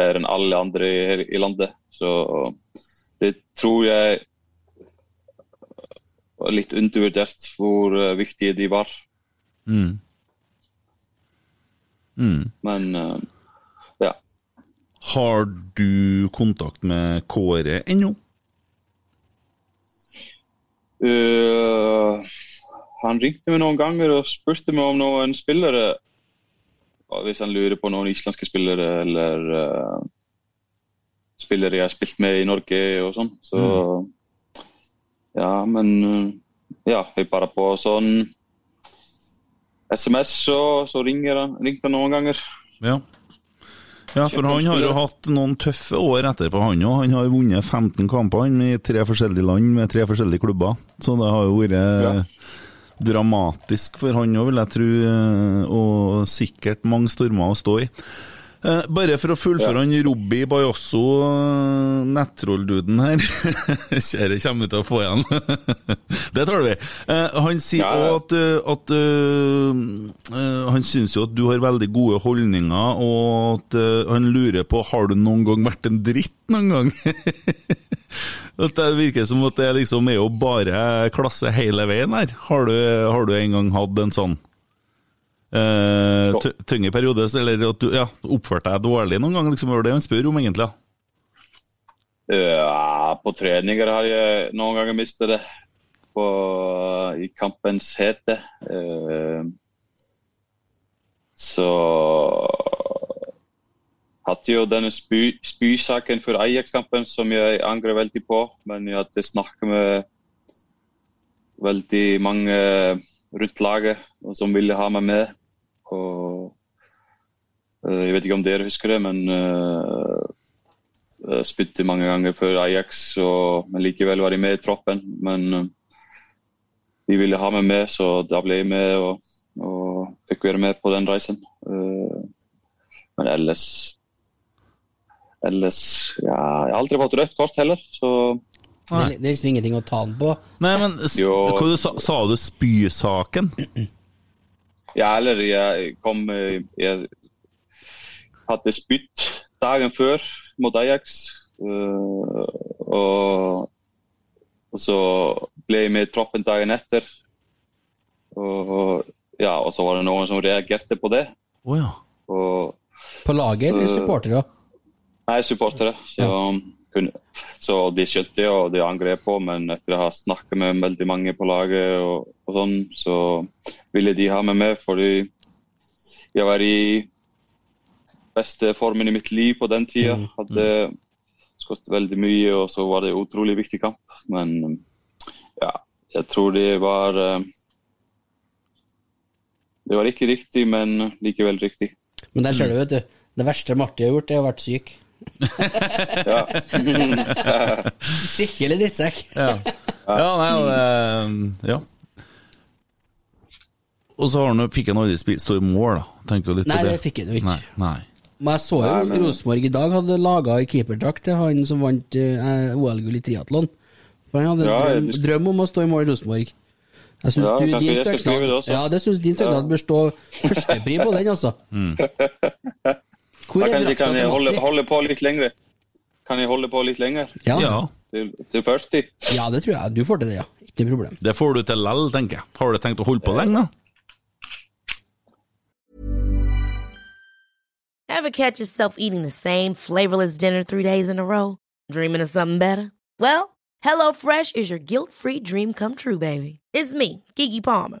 S4: bedre enn alle andre i, i landet. Så det tror jeg var litt undervurdert hvor eh, viktige de var.
S3: Mm. Mm.
S4: Men eh, ja.
S3: Har du kontakt med Kåre ennå?
S4: Uh, han ringte meg noen ganger og spurte meg om noen spillere. Hvis han lurer på noen islandske spillere eller uh, spillere jeg har spilt med i Norge og sånn. Så ja, men ja, vi bare på sånn SMS, så, så ringer han, ringte han noen ganger.
S3: Ja. Ja, for han har jo hatt noen tøffe år etterpå, han òg. Han har vunnet 15 kamper han, i tre forskjellige land med tre forskjellige klubber. Så det har jo vært
S4: Ja.
S3: dramatisk for han òg, vil jeg tro. eh, Og sikkert mange stormer å stå i. Eh, Bare for å fullføre han Robby Bajosso, eh, nettrollduden her Kjære, kommer vi til å få igjen. det tar vi. Eh, Han sier
S4: Ja, ja.
S3: at, at Han syns jo at du har veldig gode holdninger, og at han lurer på Har du noen gang vært en dritt noen gang. at Det virker som at det liksom er jo bare klasse hele veien her. Har du, har du en gang hatt en sånn eh, tunge periode, eller at du ja, oppførte deg dårlig noen gang? Liksom, var det han spør om, egentlig?
S4: Ja, på treninger har jeg noen ganger mistet det på, i kampens hete. Eh, så hadde jo denne spy, spysaken for Ajax-kampen som jeg angrer veldig på. Men jeg hadde snakket med veldig mange rundt laget som ville ha meg med. Og eh, jeg vet ikke om dere husker det, men uh, eh, spytte mange ganger for Ajax, og, men likevel var de med i troppen. Men eh, de ville ha meg med, så da ble jeg med og, og fikk være med på den reisen. Eh, men ellers Ellers ja, Jeg har aldri fått rødt kort heller, så
S5: Det er, det er liksom ingenting å ta den på.
S3: Nei, men s-
S4: Jo.
S3: hva du sa, sa du spysaken?
S4: Ja, eller jeg kom eh, Jeg hadde spytt dagen før mot Ajax. Eh, og, og så ble jeg med i troppen dagen etter. Og, ja, og så var det noen som reagerte på det.
S3: Oh, ja.
S4: Og,
S5: På laget eller supportere?
S4: nei, supportere. Så, kunne, så de skjønte det, og de angrep på, men etter å ha snakket med veldig mange på laget, og, og sånn, så ville de ha meg med, fordi jeg var i beste formen i mitt liv på den tida. Hadde skutt veldig mye, og så var det en utrolig viktig kamp. Men ja, jeg tror det var eh, Det var ikke riktig, men likevel riktig.
S5: Men der ser du, vet du. Det verste Marti har gjort, er å vært syk.
S4: Ja.
S5: Skikkelig drittsekk.
S3: Ja, ja nei, det, ja. Og så har han, fikk han aldri spilt, stå i mål, da. Tenker litt
S5: Nei,
S3: på det.
S5: det fikk han jo ikke.
S3: Nei, nei.
S5: Men jeg så jo
S4: Nei, men-
S5: Rosenborg i dag hadde laga ei keeperdrakt til han som vant uh, OL-gull i triatlon. For han hadde
S4: Ja,
S5: drøm,
S4: jeg-
S5: drøm om å stå i mål i Rosenborg. Jeg syns
S4: Ja,
S5: du, din søknad. Ja, det synes din søknad bør stå førstepri på den, altså. Hvor er
S4: kanskje kan jeg holde, holde på litt lenger. Kan jeg holde på litt lenger?
S5: Ja.
S3: Ja,
S4: Til, til 40?
S5: ja, det tror jeg. Du får til det, ja. Ikke problem.
S3: det får du til lell, tenker jeg. Har du tenkt å holde på lenge, da?
S6: Ever catch yourself eating the same flavorless dinner three days in a row? Dreaming of something better? Well, HelloFresh is your guilt-free dream come true, baby. It's me, Kiki Palmer.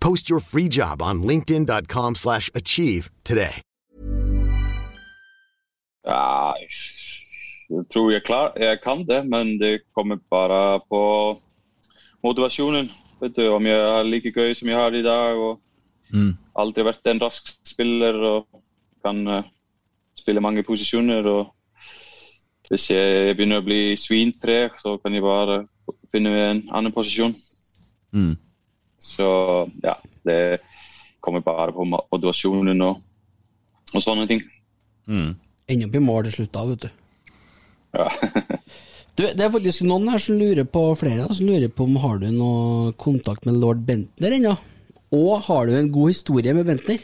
S7: Post your free job on linkedin.com/achieve slash achieve today.
S4: Ja, jeg tror jeg, klar, jeg kan det, men det kommer bare på motivasjonen. Vet du, Om jeg har like gøy som jeg har i dag, og aldri vært en rask spiller og kan uh, spille mange posisjoner. og Hvis jeg begynner å bli svintreg, så kan jeg bare finne en annen posisjon.
S3: Mm.
S4: Så ja, det kommer bare på motivasjonen og, og sånne ting.
S3: Mm.
S5: Ender opp i mål til slutt da, vet du.
S4: Ja.
S5: Du, Det er faktisk noen her som lurer på flere som lurer på om har du noe kontakt med lord Bentner ennå? Og har du en god historie med Bentner?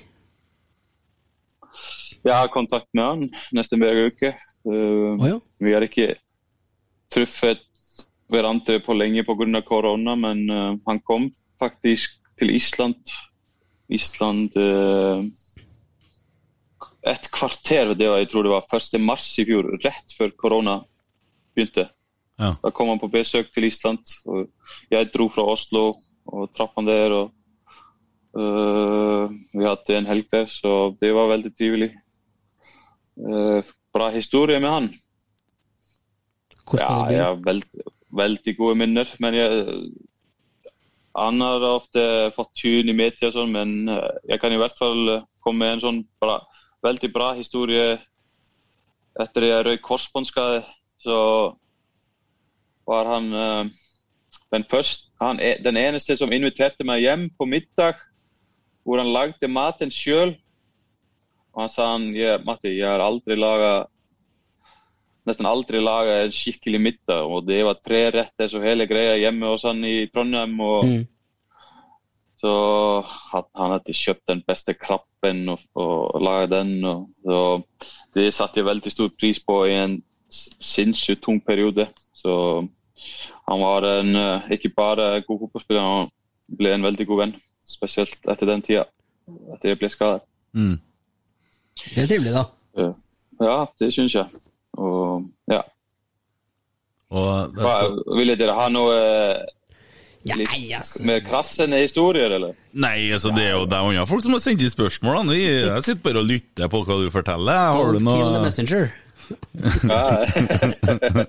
S4: Jeg har kontakt med han nesten hver uke. Uh,
S5: oh, ja.
S4: Vi har ikke truffet hverandre på lenge pga. korona, men uh, han kom faktisk til Island. Island uh, et kvarter, det var, jeg tror det var 1. mars i fjor, rett før korona begynte.
S3: Ja.
S4: Da kom han på besøk til Island. og Jeg dro fra Oslo og traff han der. og uh, Vi hadde en helg der, så det var veldig trivelig. Uh, bra historie med han.
S5: Hvordan
S4: Ja, jeg har veldig, veldig gode minner. Men jeg, han har ofte fått tyn i media, sånn, men eh, jeg kan i hvert fall eh, komme med en sånn bra, veldig bra historie. Etter jeg røyk korsbåndskade, så var han eh, den, første, han er den eneste som inviterte meg hjem på middag, hvor han lagde maten sjøl. Og han sa han, ja, Matti, jeg har aldri laga nesten aldri laga en skikkelig middag. Og det var tre retter og hele greia hjemme hos han i Trondheim. Og
S5: Mm.
S4: så hadde han hadde kjøpt den beste krabben og, og laga den. Og, så det satte jeg veldig stor pris på i en sinnssykt tung periode. Så han var en, eh, ikke bare god fotballspiller, han ble en veldig god venn. Spesielt etter den tida, etter jeg ble skadet.
S3: Mm.
S5: Det er trivelig, da.
S4: Ja, det syns jeg. Og ja.
S3: Og
S4: Hva, ville dere ha noe
S5: Ja,
S4: litt
S5: altså.
S4: mer krassende historier, eller?
S3: nei, altså det er jo det er andre folk som har sendt inn spørsmål. Vi- Jeg sitter bare og lytter på hva du forteller. Har du
S5: Don't kill the messenger.
S4: Ja.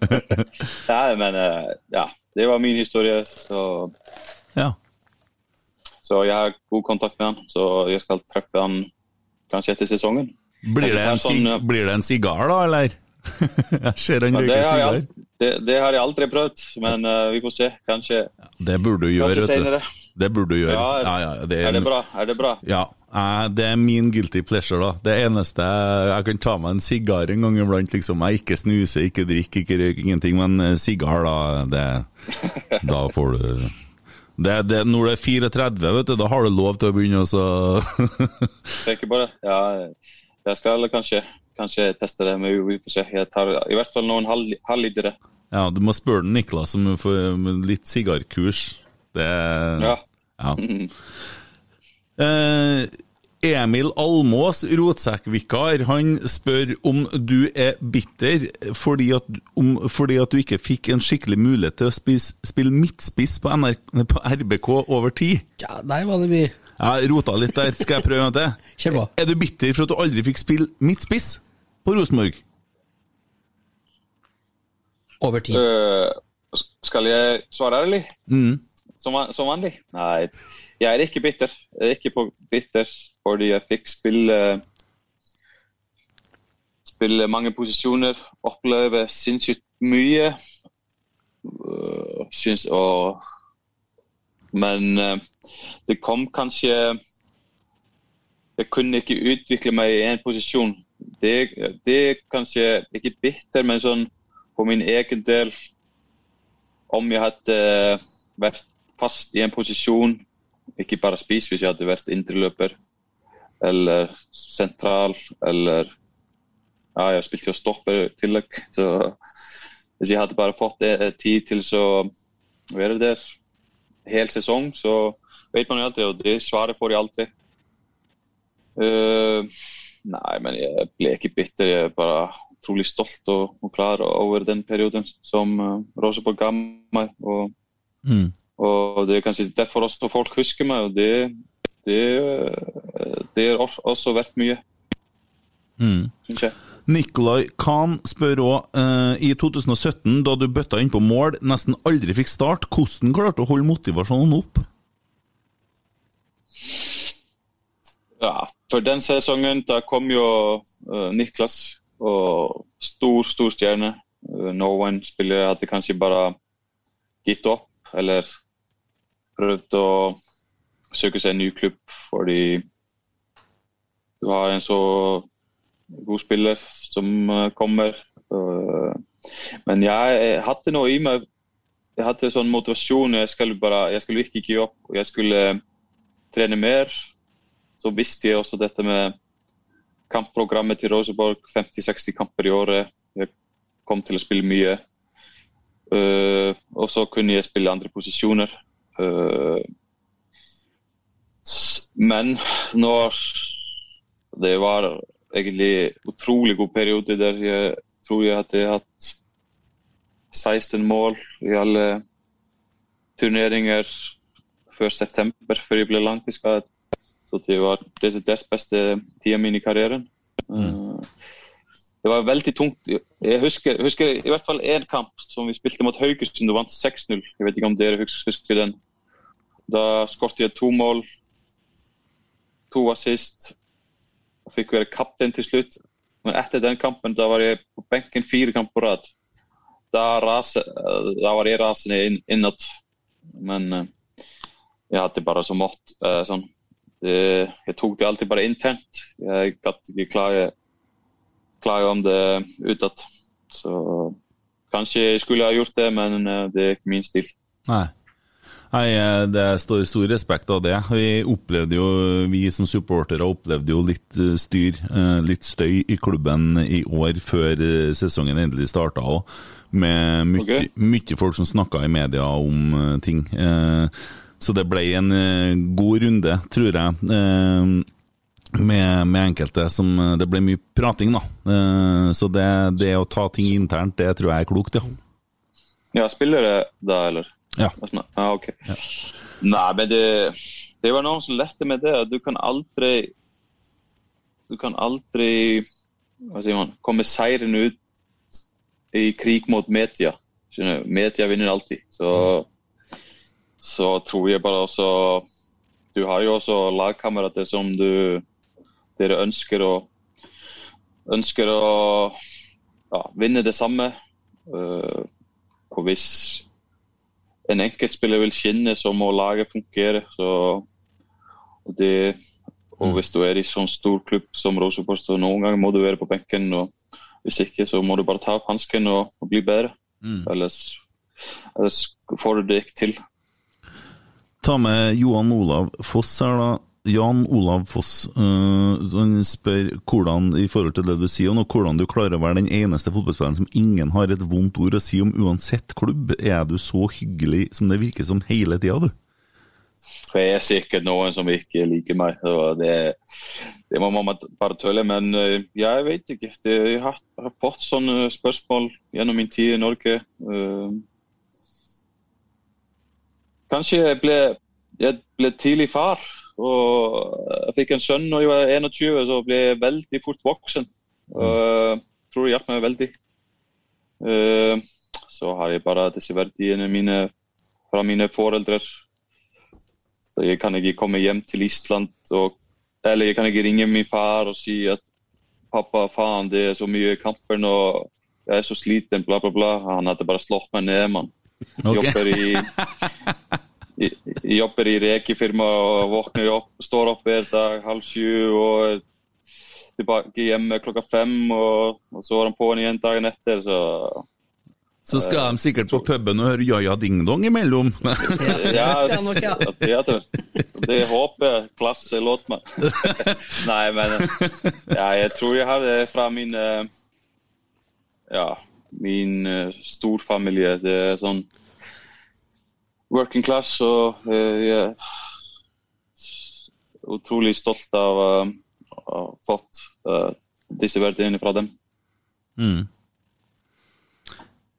S4: Nei, men eh, ja. Det var min historie. Så,
S3: Ja.
S4: så jeg har god kontakt med han. Så jeg skal treffe han kanskje etter sesongen.
S3: Blir det, en sig
S4: sånn,
S3: blir det en sigar, da, eller? jeg ser han
S4: det,
S3: røyker
S4: jeg,
S3: sigar.
S4: det, det har jeg aldri prøvd, men uh, vi får se. Kanskje,
S3: Det burde du gjøre,
S4: senere.
S3: Det burde du gjøre.
S4: Ja, er,
S3: Ja, ja, det
S4: er det bra? Er det bra?
S3: Ja, eh, det er min guilty pleasure, da. Det eneste Jeg kan ta meg en sigar en gang iblant, liksom. Jeg ikke snuser, ikke drikker, ikke røyker, ingenting. Men eh, sigar, da, det Da får du det, det, Når du er 34, vet du, da har du lov til å begynne å
S4: Tenker på det. Ja, jeg skal kanskje, kanskje teste det, men vi får se. Jeg tar i hvert fall noen halv- halvlitere.
S3: Ja, du må spørre den Niklas om litt sigarkurs. Det
S4: Ja.
S3: Ja. Eh, Emil Almås, rotsekkvikar, han spør om du er bitter fordi at, om, fordi at du ikke fikk en skikkelig mulighet til å spise, spille midtspiss på, NRK, på RBK over tid.
S5: Ja, der var det mye.
S3: Jeg rota litt der, skal jeg prøve en gang til? Er du bitter for at du aldri fikk spille midtspiss på Rosenborg?
S5: Over tid.
S4: Uh, skal jeg svare ærlig?
S3: Mm.
S4: Som, som vanlig? Nei, jeg er ikke bitter. Jeg er ikke på bitter fordi jeg fikk spille Spille mange posisjoner, oppleve sinnssykt mye. Øh, syns og Men øh, det kom kanskje Jeg kunne ikke utvikle meg i én posisjon. Det, det er kanskje ikke bitter, men sånn for min egen del Om jeg hadde vært fast i en posisjon, ikke bare spist hvis jeg hadde vært indreløper eller sentral eller Ja, jeg spilte jo stopper i tillegg. Så hvis jeg hadde bare fått eh, tid til å være der hel sesong, så vet man jo alltid, og det svaret får jeg alltid. Eh, nei, men jeg ble ikke bitter. Jeg er bare utrolig stolt og, og klar over den perioden som uh, Rosenborg ga meg. Og,
S3: Mm.
S4: og det er kanskje derfor også folk husker meg, og det, det, eh, det er også- verdt mye,
S3: Mm.
S4: syns jeg.
S3: Nikolai Khan spør òg, eh, i 2017, da du bøtta inn på mål, nesten aldri fikk start, hvordan klarte du å holde motivasjonen opp?
S4: Ja, for den sesongen da kom jo eh, Niklas og stor, stor stjerne. Uh, no one spiller hadde kanskje bare gitt opp eller prøvd å søke seg en ny klubb fordi du har en så god spiller som eh, kommer. Eh, men jeg hadde noe i meg Jeg hadde sånn motivasjon. Jeg skulle, bare, jeg skulle ikke gi opp. Jeg skulle trene mer så visste jeg også dette med kampprogrammet til Rosenborg. 50-60 kamper i året. Jeg kom til å spille mye. Uh, og så kunne jeg spille andre posisjoner. Uh, men når det var egentlig utrolig god periode der jeg tror jeg hadde hatt 16 mål i alle turneringer før september, før jeg ble langtidsskadet. þótt ég var desidert besti tíja mín í karriérin mm. Eh, uh, það var veldig tungt ég, ég husker, husker í hvert fall einn kamp sem við spiltum átt haugust sem þú vant 6-0 ég veit ekki om þið eru hugskuð en það skort ég tó mál tó assist og fikk verið kapten til slutt en eftir den kampen það var ég på benkin fyrir kampur að það eh, var ég rasinni inn, innat. Menn uh, eh, ég hætti bara svo mótt uh, svona det, jeg tok det alltid bare internt. Jeg gadd ikke klage, klage om det utad. Så kanskje jeg skulle ha gjort det, men eh, det er ikke min stil.
S3: Nei. Nei, eh, det står stor respekt av det. Vi opplevde jo, vi som supportere opplevde jo litt eh, styr, eh, litt støy i klubben i år før eh, sesongen endelig starta òg. Med mye,
S4: okay.
S3: mye folk som snakka i media om eh, ting. Eh, Så det ble en eh, god runde, tror jeg. eh, Med, med enkelte som eh, Det ble mye prating, da. Så det, det å ta ting internt, det tror jeg er klokt, ja.
S4: Ja, spiller det da, eller?
S3: Ja.
S4: Ja, ok. Nei, men det, det var noen som leste med det. at Du kan aldri Du kan aldri hva sier man, komme seirende ut i krig mot media. Media vinner alltid. Så, så tror jeg bare også Du har jo også lagkamerater som du dere ønsker å ønsker å ja, vinne det samme. Uh, og hvis en enkeltspiller vil skinne, så må laget fungere. Så, og, det, og hvis du er i sånn stor klubb som Rosenborg, så noen ganger må du være på benken. og Hvis ikke, så må du bare ta opp hansken og, og, bli bedre.
S3: Mm.
S4: Ellers, ellers får du det ikke til.
S3: Ta med Johan Olav Foss her, da. Jan Olav Foss uh, han spør hvordan i forhold til det du sier nå, hvordan du klarer å være den eneste fotballspilleren som ingen har et vondt ord å si om uansett klubb. Er du så hyggelig som det virker som hele tida, du?
S4: Det er sikkert noen som ikke liker meg. og Det, det må man bare tølle. Men uh, jeg vet ikke. Jeg har, fått sånne spørsmål gjennom min tid i Norge. Kanskje jeg ble, jeg ble tidlig far. Og jeg fikk en sønn da jeg var 21, så ble jeg veldig fort voksen. Og jeg tror det hjalp meg veldig. Uh, så har jeg bare disse verdiene mine fra mine foreldre. Så jeg kan ikke komme hjem til Island og Eller jeg kan ikke ringe min far og si at pappa, faen, det er så mye kamper nå, jeg er så sliten, bla, bla, bla. Han hadde bare slått meg ned, mann.
S3: Ok.
S4: Jobber i jobber i rekefirma og våkner opp, står opp hver dag halv sju og er tilbake hjemme klokka fem. Og, og så er han på'n igjen dagen etter, så
S3: Så skal de sikkert på puben og høre Jaja Ding Dong imellom.
S4: Ja,
S5: det
S4: er håper jeg klasse låt meg. Nei, men ja, jeg tror jeg har det fra min eh, Ja, min uh, storfamilie. Det er sånn working class, og uh, jeg er utrolig stolt av uh, å ha fått uh, disse verdiene fra dem.
S3: Mm.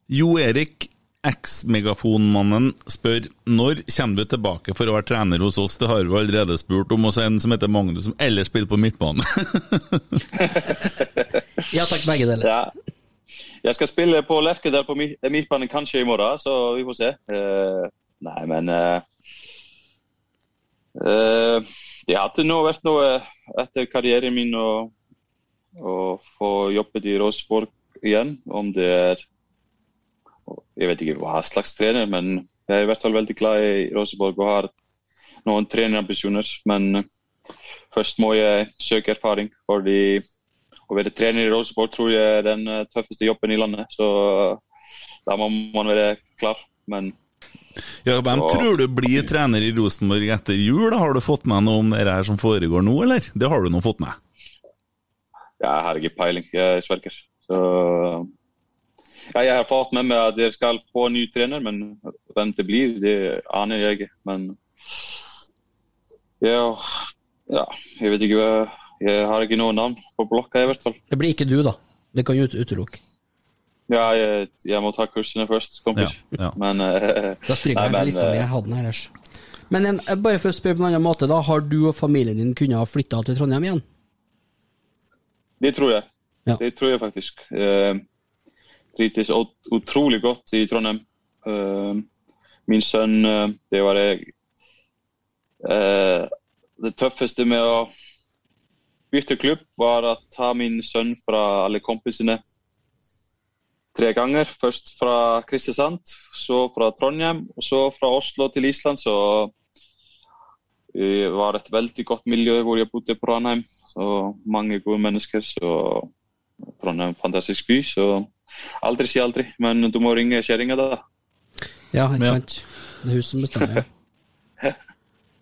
S3: Jo Erik, eks-megafonmannen, spør når kommer du tilbake for å være trener hos oss? Det har vi allerede spurt om, hos en som heter Magnus, som ellers spiller på midtbane.
S5: Ja takk, begge deler.
S4: Ja. Jeg skal spille på Lerkedal på mi- midtbanen kanskje i morgen, så vi får se. Uh, nei, men uh, uh, Det hadde nå vært noe etter karrieren min å få jobbet i Rosenborg igjen. Om det er Jeg vet ikke hva slags trener, men jeg er i hvert fall veldig glad i Rosenborg og har noen trenerambisjoner. Men først må jeg søke erfaring. fordi å være trener i Rosenborg tror jeg er den eh, tøffeste jobben i landet. Så eh, da må man være klar. Men
S3: Ja, Hvem
S4: Så-
S3: tror du blir trener i Rosenborg etter jul? Har du fått med noe om det her som foregår nå, eller? Det har du nå fått med?
S4: jeg har ikke peiling, jeg sverger. Så ja, jeg har fått med meg at dere skal få ny trener, men hvem det blir, det aner jeg ikke. Men ja, ja jeg vet ikke hva Jeg har ikke noe navn på blokka, i hvert fall.
S5: Det blir ikke du, da. Det kan jo ut- utelukke.
S4: Ja, jeg, jeg må ta kursene først, kompis.
S3: Ja, ja.
S4: Men uh,
S5: Da stryker jeg fra lista mi.
S4: eh,
S5: Jeg hadde den her ellers. Men en, eh, bare for å spørre på en annen måte, da. Har du og familien din kunnet ha flytta til Trondheim igjen?
S4: Det tror jeg.
S5: Ja.
S4: Det tror jeg faktisk. Uh, trives utrolig godt i Trondheim. Uh, min sønn, det var jeg eh, Det tøffeste med å bytte klubb var å ta min sønn fra alle kompisene tre ganger. Først fra Kristiansand, så fra Trondheim, og så fra Oslo til Island. Så det var et veldig godt miljø hvor jeg bodde på Ranheim. Så mange gode mennesker. Så Trondheim er en fantastisk by. Så aldri si aldri, men du må ringe kjerringa da.
S5: Ja, ikke sant? Det er hun som bestemmer,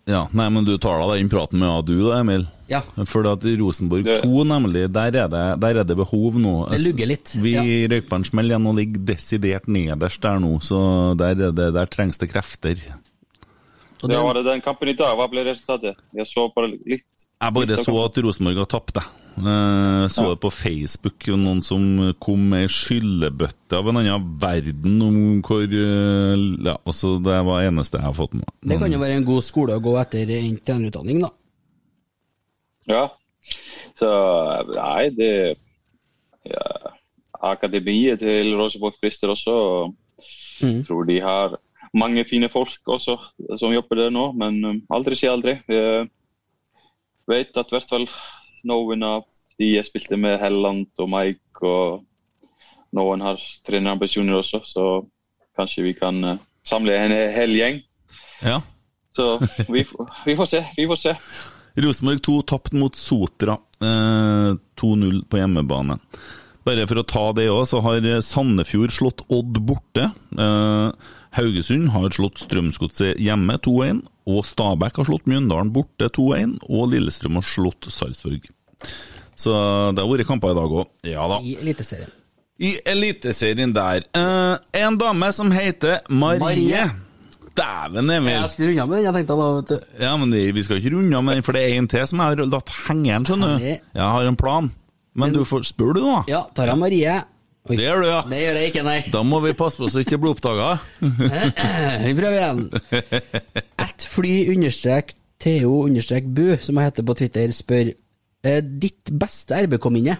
S5: ja.
S3: Ja, nei, men du tar da den praten med du da, Emil?
S5: Ja.
S3: For at i Rosenborg 2, nemlig, der er det, der er det behov nå.
S5: Det lugger litt,
S3: Vi
S5: ja.
S3: røyk på en smell igjen og ligger desidert nederst der nå, så der, er det, der trengs det krefter.
S5: Og
S4: Ja,
S5: det,
S4: var det den kampen i dag? Hva ble resultatet? Jeg så bare litt.
S3: Jeg bare så at Rosenborg har tapt, jeg. Eh, så det på Facebook, noen som kom med ei skyllebøtte av en annen verden om hvor eh, Ja, altså, det var det eneste jeg har fått med meg.
S5: det kan jo være en god skole å gå etter endt trenerutdanning, da.
S4: Ja. Så nei, det ja, akademiet til Rosenborg frister også. og
S5: Mm.
S4: Tror de har mange fine folk også som jobber der nå, men um, aldri si aldri. Jeg vet at i hvert fall noen av de jeg spilte med, Helland og Mike, og noen har trenerambisjoner også, så kanskje vi kan eh, samle en hel gjeng.
S3: Ja.
S4: Så vi, vi får se, vi får se.
S3: Rosenborg 2 tapt mot Sotra. Eh, 2-0 på hjemmebane. Bare for å ta det òg, så har Sandefjord slått Odd borte. Eh, Haugesund har slått Strømsgodset hjemme 2-1. Og Stabæk har slått Mjøndalen borte 2-1. Og Lillestrøm har slått Sarpsborg. Så det har vært kamper i dag òg. Ja da.
S5: I Eliteserien.
S3: I Eliteserien der. Eh, en dame som heter Marie.
S5: Marie.
S3: Dæven, Emil.
S5: Jeg skulle runde med den, jeg tenkte da, vet du.
S3: Ja, men vi skal ikke runde med den, for det er en til som jeg har latt henge igjen, skjønner du. Jeg har en plan. Men du får, spør du, da?
S5: Ja, tar jeg Marie. Oi.
S3: Det gjør du, ja.
S5: Det gjør jeg ikke, nei.
S3: Da må vi passe på så ikke blir oppdaga.
S5: Vi prøver igjen. Ett fly understrek Theo understrek Bu, som jeg heter på Twitter, spør eh, ditt beste RBK-minne.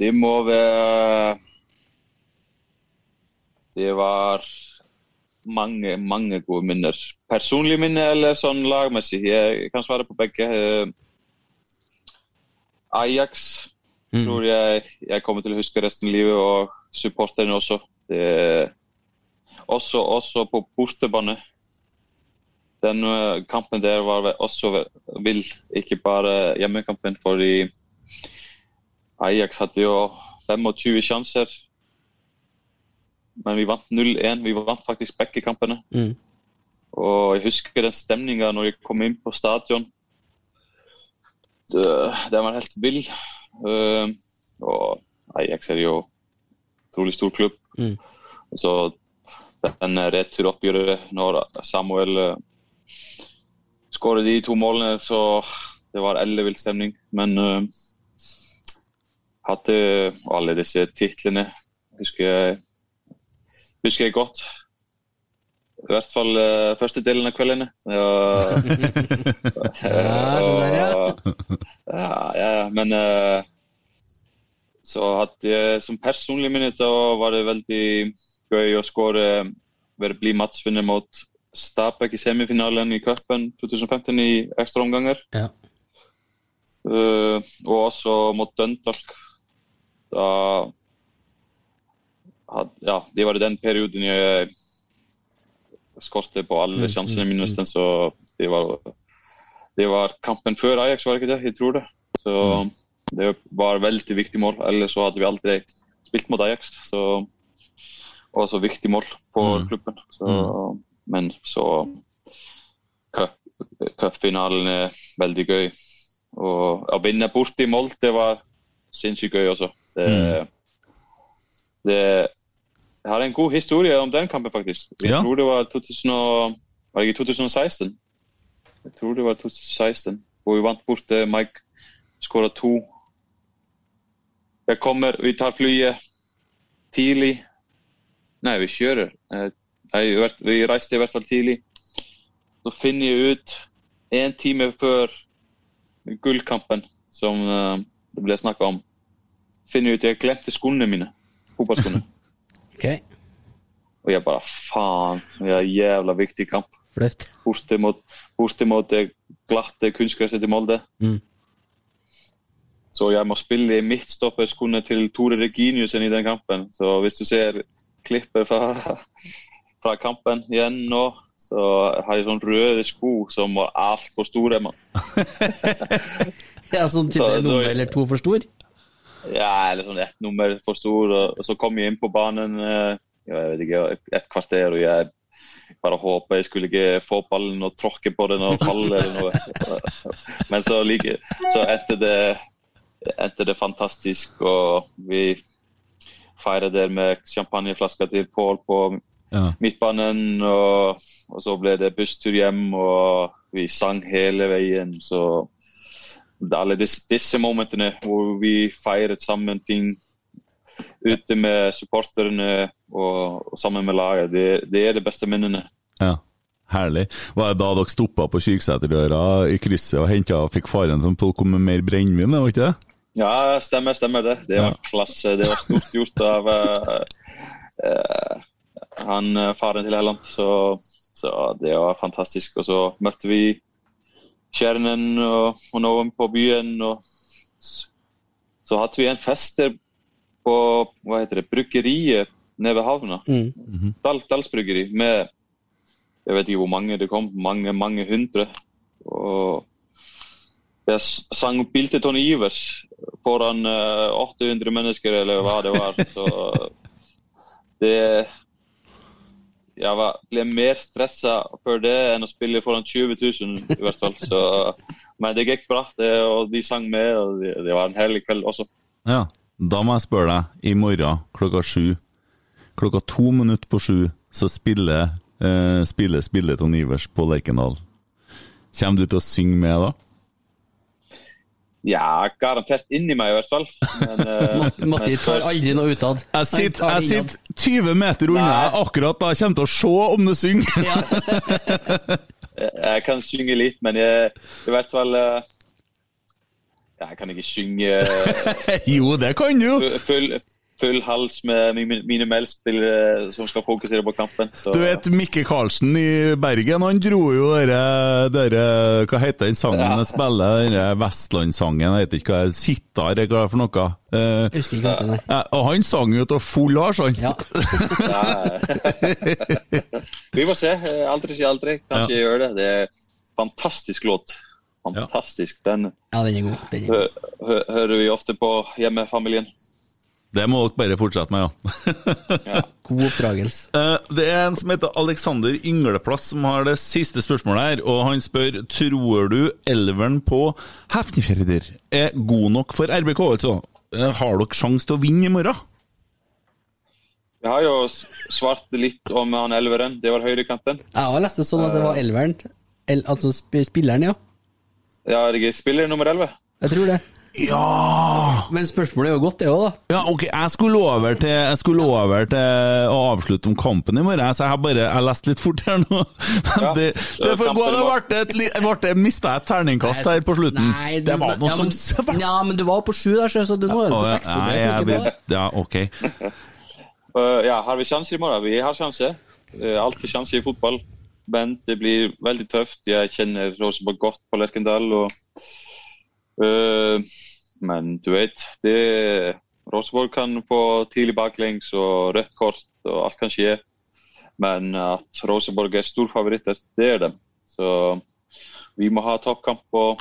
S4: Det må være Det var mange, mange gode minner. Personlige minner eller sånn lagmessig? Jeg kan svare på begge. Eh, Ajax tror jeg jeg kommer til å huske resten av livet, og supporterne også. Det, også, også på bortebane. Den eh, kampen der var også vill, ikke bare hjemmekampen. fordi Ajax hadde jo 25 sjanser, men vi vant 0-1. Vi vant faktisk begge kampene.
S5: Mm.
S4: Og jeg husker den stemninga når jeg kom inn på stadion. Den var helt vill. Eh, og Ajax er jo utrolig stor klubb.
S5: Mm.
S4: Så den returoppgjøret når Samuel uh, skåret de to målene, så det var ellevill stemning. Men uh, hadde alle disse titlene husker jeg, husker jeg godt. I hvert fall uh, første delen av kveldene. Ja,
S5: Ja, ja.
S4: ja, men uh, så hadde jeg som personlig minne da var det veldig gøy å skåre være bli matchvinner mot Stabæk i semifinalen i cupen 2015 i ekstraomganger.
S5: Ja.
S4: Uh, og også mot Døndalk. Da had, Ja, det var den perioden jeg skårte på alle sjansene mine, nesten. Så det var, det var kampen før Ajax, var det ikke det? Jeg tror det. Så det var veldig viktig mål. Ellers så hadde vi aldri spilt mot Ajax. Så også viktig mål for
S3: Mm.
S4: klubben. Så, Men så cup- Cupfinalen er veldig gøy. Og å vinne bort i Molde var sinnssykt gøy også. Det, det, jeg har en god historie om den kampen, faktisk. Jeg
S3: Ja.
S4: tror det var 2000 og, var det 2016. Jeg tror det var 2016, hvor vi vant bort til Mike skåra to. Jeg kommer, vi tar flyet tidlig. Nei, vi kjører. Eh, Jeg, vi reiste i hvert fall tidlig. Så finner jeg ut en time før gullkampen, som eh, det ble snakka om, finner jeg ut jeg glemte skoene mine. Fotballskoene.
S5: Ok,
S4: Og jeg bare faen, det er en jævla viktig kamp.
S5: flaut.
S4: Borte mot, det glatte kunstgresset til Molde.
S5: Mm.
S4: Så jeg må spille i midtstopperskoene til Tore Reginiussen i den kampen. Så hvis du ser klipper fra, fra kampen igjen nå, så har jeg sånne røde sko som var altfor store. Man.
S5: Ja, sånn type
S4: Så-
S5: nummer eller to for stor?
S4: Ja, eller sånn ett nummer for stor. Og, og så kom jeg inn på banen eh, jeg vet ikke, et kvarter, og jeg bare håpa jeg skulle ikke få ballen og tråkke på den og falle eller noe. Men så, like, så endte, det, endte det fantastisk, og vi feiret der med champagneflasker til Pål på
S3: Ja.
S4: midtbanen. Og, og så ble det busstur hjem, og vi sang hele veien. Så alle disse, disse momentene hvor vi feiret sammen ting ute med supporterne og, og sammen med laget, det, det er de beste minnene.
S3: Ja. Herlig. Var det da dere stoppa på Kyrksæterdøra i krysset og henta fikk faren til å komme med mer brennevin, var ikke det?
S4: Ja, stemmer, stemmer det. Det var
S3: Ja.
S4: klasse. Det var stort gjort av uh, eh, han eh, faren til Helland. Så, så det var fantastisk. Og så møtte vi kjernen og, og noen på byen. Og så hadde vi en fest der på hva heter det, bryggeriet nede ved havna.
S5: Mm.
S4: Dal, Dalsbryggeri med jeg vet ikke hvor mange det kom, mange mange hundre. Og jeg sang til Tony Ivers foran eh, 800 mennesker, eller hva det var. Så det Jeg var, ble mer stressa før det enn å spille foran 20 000, i hvert fall. Så, men det gikk bra, det, og de sang med, og det, det var en herlig kveld også.
S3: Ja. Da må jeg spørre deg, i morgen klokka sju, klokka to minutter på sju, så spiller eh, spiller spillet Ton Ivers på Lerkendal. Kommer du til å synge med da?
S4: Ja, garantert inni meg i hvert fall. Men, eh,
S5: Matti, tar aldri noe utad.
S3: Jeg sitter, jeg sitter 20 meter unna
S4: Nei.
S3: akkurat da jeg kommer til å se om du synger.
S4: Jeg kan synge litt, men jeg, i hvert fall uh, Jeg kan ikke synge
S3: jo, det kan du
S4: full, full hals med mine, meldspillere som skal fokusere på kampen. Så.
S3: Du vet Mikke Karlsen i Bergen, han dro jo dere, dere Hva heter den sangen
S4: Ja.
S3: han spiller? Den Vestlandssangen, jeg vet ikke hva det er. Sittar, hva hva det er for noe? Eh,
S5: Jeg husker ikke hva det er.
S3: og han sang jo til full Lars, han.
S5: Ja.
S4: Vi må se. Eh, Aldri si aldri. Kanskje jeg gjør det. Det er fantastisk låt. Fantastisk. Den
S5: ja, den er god. Den er god.
S4: hø hø hører vi ofte på hjemmefamilien.
S3: Det må dere bare fortsette med, ja.
S5: God oppdragelse.
S3: Eh, Det er en som heter Alexander Yngleplass som har det siste spørsmålet her, og han spør tror du elveren på Hefnefjorder er god nok for RBK, altså? Eh, Har dere sjanse til å vinne i morgen?
S4: Jeg har jo svart litt om han elveren. Det var høyrekanten.
S5: Jeg har lest det sånn at det var elveren, el, altså spilleren, ja.
S4: Ja, jeg spiller nummer 11?
S5: Jeg tror det.
S3: Ja!
S5: Men spørsmålet er jo godt, det òg, da.
S3: Ja, ok, jeg skulle over til, jeg skulle over til å avslutte om kampen i morgen, så jeg har bare jeg leste litt fort her nå.
S4: Ja,
S3: det, det får gå, det
S4: var-
S3: ble det mista et terningkast her på slutten.
S5: Nei, du-
S3: det var noe
S5: ja,
S3: som svart.
S5: Ja, men du var på sju der, så du nå er du på seks. Ja,
S3: nei, jeg
S5: bra.
S3: Ja, ok.
S4: Uh, ja, har vi sjanse i morgen? Vi har sjanse. Uh, alltid sjanse i fotball. Men det blir veldig tøft. Jeg kjenner Rosenborg godt på Lerkendal. Og, men du vet, det, Rosenborg kan få tidlig baklengs og rødt kort, og alt kan skje. Men at Rosenborg er storfavoritter, det er dem. Så vi må ha toppkamp, og,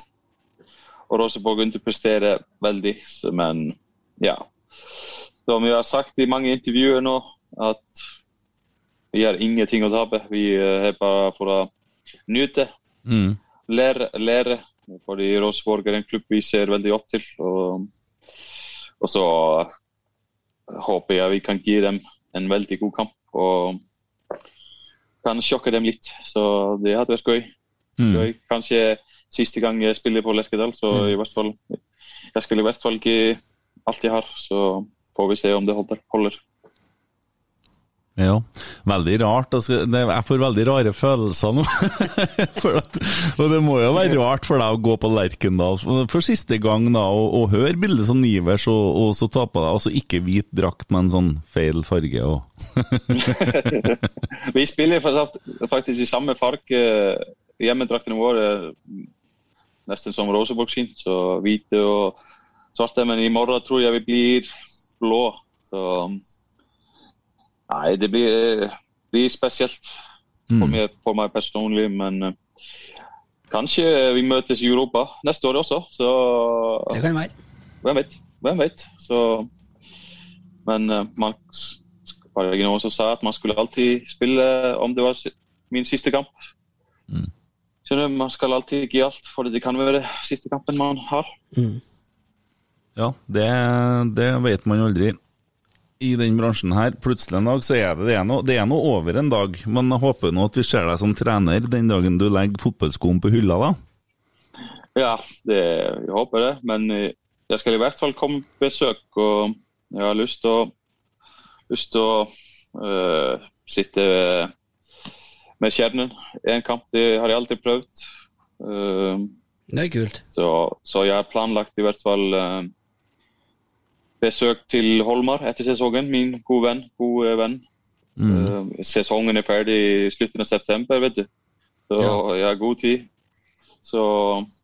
S4: og Rosenborg underpresterer veldig. Men ja. Som jeg har sagt i mange intervjuer nå, at vi har ingenting å tape. Vi eh, er bare for å nyte,
S3: Mm.
S4: lære. lære. Fordi Rosenborg er en klubb vi ser veldig opp til. Og, og så håper jeg vi kan gi dem en veldig god kamp og kan sjokke dem litt. Så det hadde vært gøy.
S3: Mm.
S4: gøy. Kanskje siste gang jeg spiller på Lerkedal, så i hvert fall Jeg skal i hvert fall ikke alt jeg har, så får vi se om det holder.
S3: Ja, veldig rart. Det, jeg får veldig rare følelser nå. at, og det må jo være rart for deg å gå på Lerkendal for, siste gang da, og, og høre bildet som Nivers, og, og så ta på deg altså ikke hvit drakt, men sånn feil farge. Og.
S4: Vi spiller faktisk- i samme farge. Hjemmedraktene våre nesten som Roseborg sin, så hvite og svarte. Men i morgen tror jeg vi blir blå. Så Nei, det blir, blir spesielt for,
S3: Mm.
S4: meg, for meg personlig. Men eh, kanskje vi møtes i Europa neste år også. Så
S5: Det kan være.
S4: hvem vet? Hvem vet? Så, men eh, man var det noen som sa at man skulle alltid spille om det var min siste kamp. Skjønner du, Man skal alltid gi alt, for det kan være siste kampen man har.
S3: Ja, det, det vet man aldri. I den bransjen her, plutselig en dag, så er det det er noe, det er noe over en dag. Men jeg håper nå at vi ser deg som trener den dagen du legger fotballskoen på hylla, da.
S4: Ja, det, jeg håper det. Men eh, jeg skal i hvert fall komme på besøk, og jeg har lyst til å, lyst til å øh, sitte med kjernen. En kamp det har jeg alltid prøvd. Uh,
S5: Det er kult.
S4: så, så jeg har planlagt i hvert fall eh, besøk til Holmar etter sesongen. Min gode venn. Gode venn.
S3: Mm.
S4: Eh, sesongen er ferdig i slutten av september, vet du. Så
S5: Ja.
S4: jeg har god tid. Så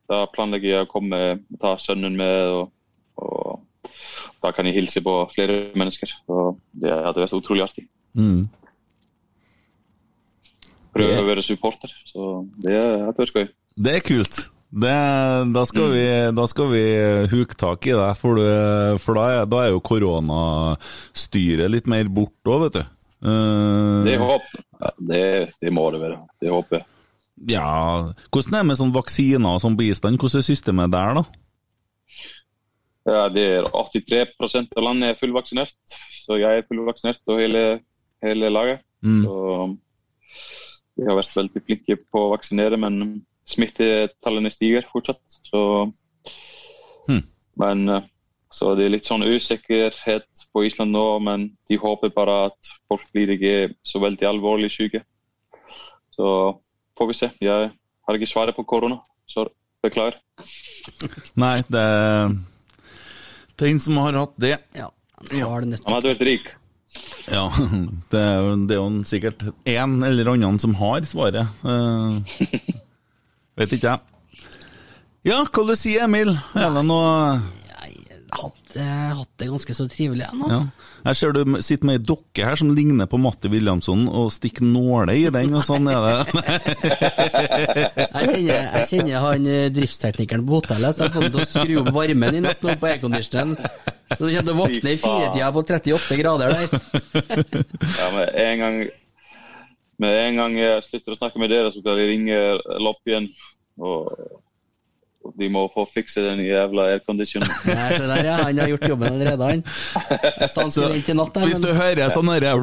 S4: da planlegger jeg å komme, og ta sønnen med, og, og da kan jeg hilse på flere mennesker. Og det hadde vært utrolig artig.
S3: Mm.
S4: Prøve å være supporter. Så det hadde vært gøy.
S3: Det er kult. Det, da, skal vi, da skal vi huke tak i deg, for, du, for da, er, da er jo koronastyret litt mer borte òg, vet du. Uh,
S4: Det håper ja, det, det må det være. Det håper jeg.
S3: ja, Hvordan er det med sånn vaksiner og sånn bistand? Hvordan er systemet der, da?
S4: Ja, det er 83% av landet er fullvaksinert. Så jeg er fullvaksinert og hele, hele laget.
S3: Mm.
S4: Så vi har vært veldig flinke på å vaksinere, men smittetallene stiger fortsatt. Så,
S3: Hmm.
S4: Men eh, så det er litt sånn usikkerhet på Island nå, men de håper bare at folk blir ikke så veldig alvorlig syke. Så får vi se. Jeg har ikke svaret på korona, så beklager.
S3: Nei, det er den som har hatt det.
S5: Ja. Har det
S4: Han hadde vært rik.
S3: Ja, det er, jo- det er jo sikkert en eller annen som har svaret. Vet ikke jeg. Ja, hva du sier Emil? Er det noe
S5: Jeg har hatt, eh, det ganske så trivelig jeg nå.
S3: ja. Jeg ser du sitter med ei dokke her som ligner på Matti Williamson, og stikker nåler i den, og sånn er det.
S5: Jeg kjenner, jeg kjenner han eh, driftsteknikeren på hotellet, så jeg har fått ham til å skru opp varmen i natt nå på airconditionen. Så du kommer til å våkne i firetida på 38 grader der.
S4: Ja, men en gang med en gang jeg slutter å snakke med dere, så skal de ringe Lopp igjen. Og, de må få fikse den jævla airconditionen.
S5: Ja. Han har gjort jobben allerede, han.
S3: Så
S5: skulle inn til natt, der,
S3: hvis du
S5: men
S3: hører sånn herre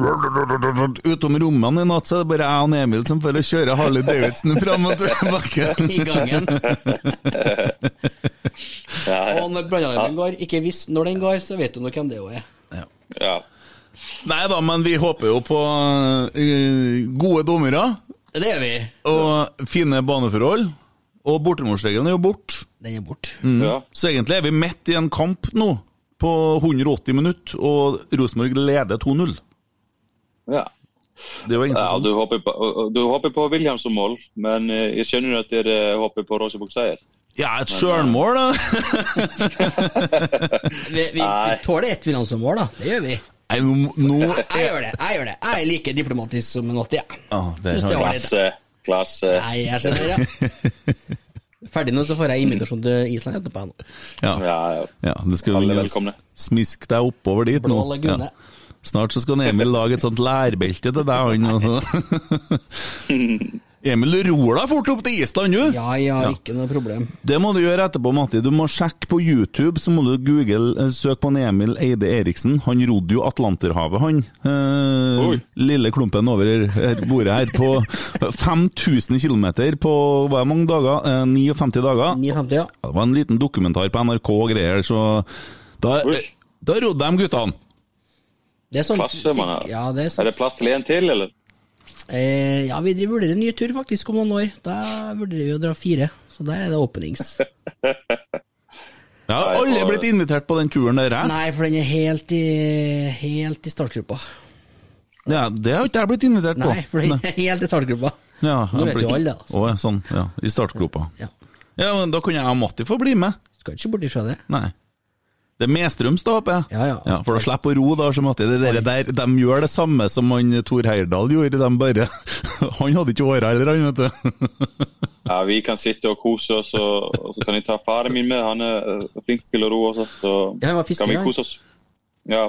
S3: utom rommene i natt, så er det bare jeg og Emil som får å kjøre Harley Davidson fram og tilbake.
S5: i gangen.
S4: Ja,
S5: Og når brannalarmen går, ikke hvis når den går, så vet du nå hvem det er.
S4: Ja. ja.
S3: Nei da, men vi håper jo på eh, gode dommere
S5: Det gjør vi.
S3: og fine baneforhold. Og bortemorsregelen er jo borte.
S5: Den er borte.
S3: Mm.
S4: ja.
S3: Så egentlig er vi midt i en kamp nå, på 180 minutter, og Rosenborg leder 2-0.
S4: ja.
S3: Det var
S4: ja du, håper på, du håper på William som mål, men eh, jeg skjønner at dere håper på Rosenborg seier.
S3: Ja, et sjølmål, da!
S5: Vi, vi, vi
S4: Nei.
S5: tåler ett Wilhelmsen-mål, da. Det gjør vi.
S3: Nei, nå, nå
S5: Jeg gjør det. Jeg gjør det. Jeg er like diplomatisk som en 80, jeg.
S3: Det
S5: det
S4: Klasse. Klasse.
S5: Nei, jeg skjønner, det. Ferdig nå, så får jeg invitasjon til Island etterpå.
S3: Ja,
S4: Ja, ja.
S3: ja det skal vi smiske deg oppover dit
S5: Blå
S3: nå. Ja. Snart så skal Emil lage et sånt lærbelte til deg, han. Altså. Emil, du ror deg fort opp til Island, du!
S5: Ja, ja, ikke noe problem.
S3: Det må du gjøre etterpå, Matti. Du må sjekke på YouTube, så må du google, eh, søk på en Emil Eide Eriksen. Han rodde jo Atlanterhavet, han. Eh, lille klumpen over bordet her. På 5000 km på hva er mange dager? Eh, 59 dager.
S5: 59, ja.
S3: Det var en liten dokumentar på NRK og greier, så da, da rodde de guttene.
S5: Det er sånn
S4: Klasse, man.
S5: Ja, det er sånn.
S4: Er
S5: sånn
S4: det plass til en til, eller?
S5: Eh, Ja, vi vurderer en ny tur faktisk om noen år. Da vurderer vi å dra fire. Så der er det openings.
S3: Jeg har aldri blitt invitert på den turen der, jeg.
S5: Nei, for den er helt i, helt i startgruppa.
S3: Ja, det har ikke jeg blitt invitert på.
S5: Nei, for den er helt i startgruppa.
S3: Ja,
S5: Nå vet jo alle det, altså.
S3: Å, sånn, ja, I startgruppa.
S5: Ja.
S3: Ja, men Da kunne jeg og Matti få bli med.
S5: Skal ikke bort ifra det.
S3: Nei. Det er medstrøms, da, håper jeg.
S5: Ja, ja.
S3: For å slippe å ro, da, så at Det dere der, de gjør det samme som han Tor Heyerdahl gjorde. De bare Han hadde ikke åra heller, han, vet du.
S4: Ja, vi kan sitte og kose oss, og, og så kan jeg ta faren min med. Han er eh, flink til å ro også, så
S5: Ja, han var fisker,
S4: kan vi kose oss. Ja.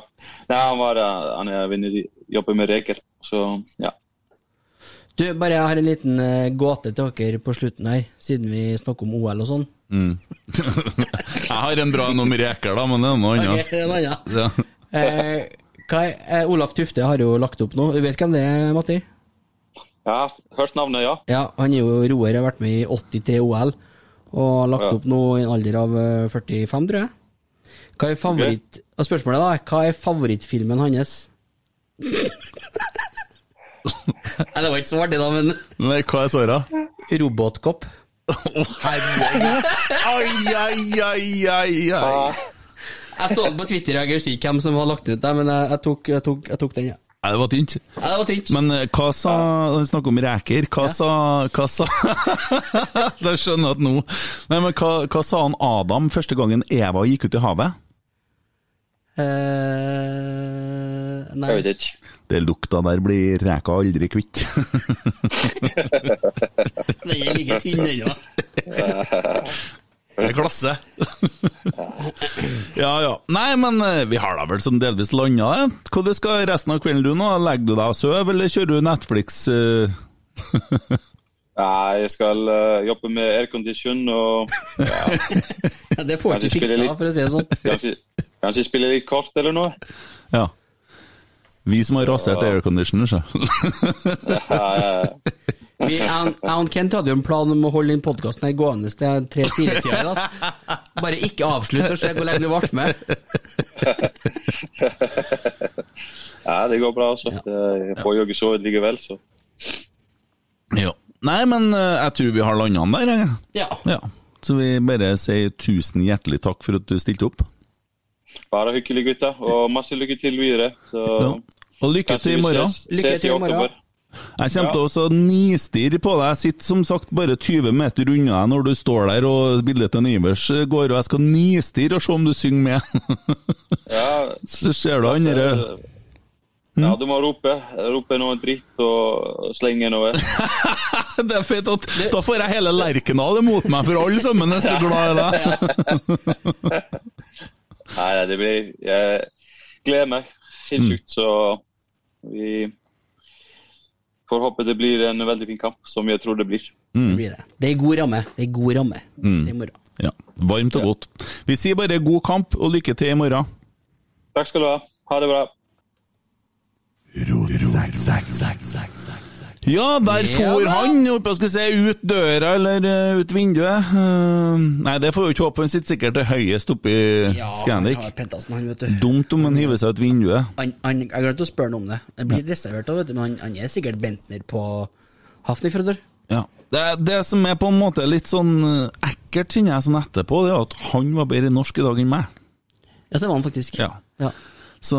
S4: Nei, han, var, eh, han er jobber med reker, så ja.
S5: Du, bare jeg har en liten eh, gåte til dere på slutten her, siden vi snakker om OL og sånn.
S3: Jeg har en bra nummer reker, da, men det er noe
S5: Ok,
S3: annet.
S5: det er en annen.
S3: Ja.
S5: Eh, hva er, eh, Olaf Tufte har jo lagt opp nå. Du vet hvem det er, Matti?
S4: Har hørt navnet, ja.
S5: Ja, han er jo roer, har vært med i 83 OL, og har lagt
S4: Ja.
S5: opp nå i en alder av eh, 45, tror jeg. Hva er favoritt... Og spørsmålet da, hva er favorittfilmen hans? Nei, det var ikke så artig, da, men
S3: Nei, hva er svaret?
S5: Robotkopp.
S3: Å, herregud. Ai, ai, ai, ai, ai.
S5: Jeg så det på Twitter, jeg husker ikke hvem som har lagt ut, der, men jeg, jeg, tok, jeg, tok, jeg tok den, ja.
S3: Nei, det var tynt.
S5: Ja, det var tynt.
S3: Men eh, hva sa Vi snakker om reker. Hva sa Hva sa Da skjønner jeg at nå Nei, men hva, hva sa han Adam første gangen Eva gikk ut i havet?
S5: Eh, nei.
S4: Jeg vet ikke.
S3: Det lukta der blir reka aldri kvitt.
S5: Den er like tynn ennå.
S3: Det er klasse. ja ja. Nei, men eh, vi har da vel sånn delvis landa det. Hva du skal resten av kvelden du nå? Legger du deg og sover, eller kjører du Netflix? eh?
S4: Nei, jeg skal uh, jobbe med aircondition og
S5: Ja, det får du ikke fiksa,
S4: litt.
S5: for å si det sånn.
S4: kanskje, kanskje spille litt kort eller noe.
S3: Ja. Vi som har rasert airconditioner, så.
S4: Ja, ja.
S5: Vi, jeg, og Kent hadde jo en plan om å holde den podkasten gående til tre-fire-tida. Bare ikke avslutt og se hvor lenge du ble med.
S4: ja, det går bra, altså. Jeg får jogge så likevel, så
S3: ja. Nei, men eh, jeg tror vi har landa den der, jeg.
S5: Ja.
S3: Ja. Så vi bare sier tusen hjertelig takk for at du stilte opp.
S4: bare hyggelig, gutta. Og masse lykke til videre. Så
S3: Ja. Og lykke til i morgen.
S5: Lykke til
S4: i
S5: morgen.
S3: Jeg kommer til å nistirre på deg. Jeg sitter som sagt bare 20 meter unna deg når du står der og bildet til Ivers går, og jeg skal nistirre og se om du synger med.
S4: Ja,
S3: Så ser du andre
S4: ja, du må rope. Rope noe dritt og slenge noe.
S3: Det er fett at Da får jeg hele Lerkendal imot meg, for alle sammen er så glad i deg.
S4: Nei, nei, det blir Jeg gleder meg sinnssykt, så vi får håpe det blir en veldig fin kamp, som jeg tror det blir.
S5: Det blir det. Det er god ramme. Det er god ramme. Er i morgen.
S3: Ja, Varmt og godt. Vi sier bare god kamp og lykke til i morgen.
S4: Takk skal du ha. Ha det bra.
S3: Ja, der
S5: Ja
S3: for han, oppe skal se, ut døra eller eh, ut vinduet. Eh, nei, det får vi ikke håpe, han sitter sikkert høyest oppe i
S5: Ja,
S3: Scandic.
S5: Pentasen, han, vet du.
S3: Dumt om han hiver seg ut vinduet.
S5: Han, han, jeg glemte å spørre ham om det. Det blir reservert, vet du, men han, han er sikkert Bentner på Hafnifrødder.
S3: Ja. Det, det som er på en måte litt sånn eh, ekkelt, kjenner jeg sånn etterpå, det er at han var bedre i norsk i dag enn meg.
S5: Ja, det var han faktisk.
S3: Ja.
S5: Ja.
S3: Så,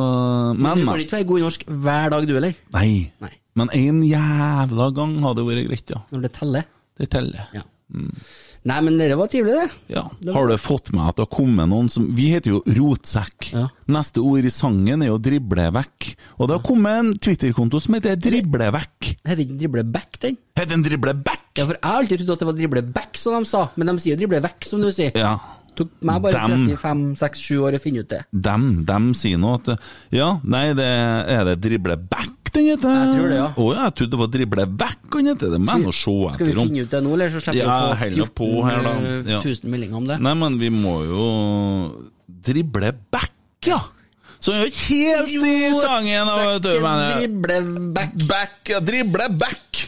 S5: Men,
S3: men,
S5: du får ikke være god i norsk hver dag, du heller.
S3: Nei.
S5: Nei.
S3: Men en jævla gang hadde vært greit, ja.
S5: Når det teller.
S3: Det teller.
S5: Ja. Nei, men det var trivelig, det.
S3: Ja.
S5: Det
S3: Har du fått med at det har kommet noen som Vi heter jo Rotsekk.
S5: Ja.
S3: Neste ord i sangen er jo drible vekk. Og det har kommet en Twitter-konto som heter Drible vekk.
S5: Det heter ikke drible back, den.
S3: Heter den Drible back?
S5: Ja, for jeg har alltid trodd at det var drible back, som de sa. Men de sier jo drible vekk, som du sier.
S3: Ja.
S5: Tok meg bare 35-6-7 år å finne ut det.
S3: Dem, dem sier nå at Ja, nei, det er det Drible back den heter?
S5: Jeg tror det, ja.
S3: Å ja, jeg trodde det var Drible vekk, den heter. Det må jeg nå se
S5: Skal vi finne ut det nå, eller så slipper vi å få
S3: heller på her, da.
S5: 14
S3: Ja.
S5: 000 meldinger om det?
S3: Nei, men vi må jo drible back, ja. Så han er ikke helt i sangen. Men,
S5: Drible back.
S3: back, ja, drible back.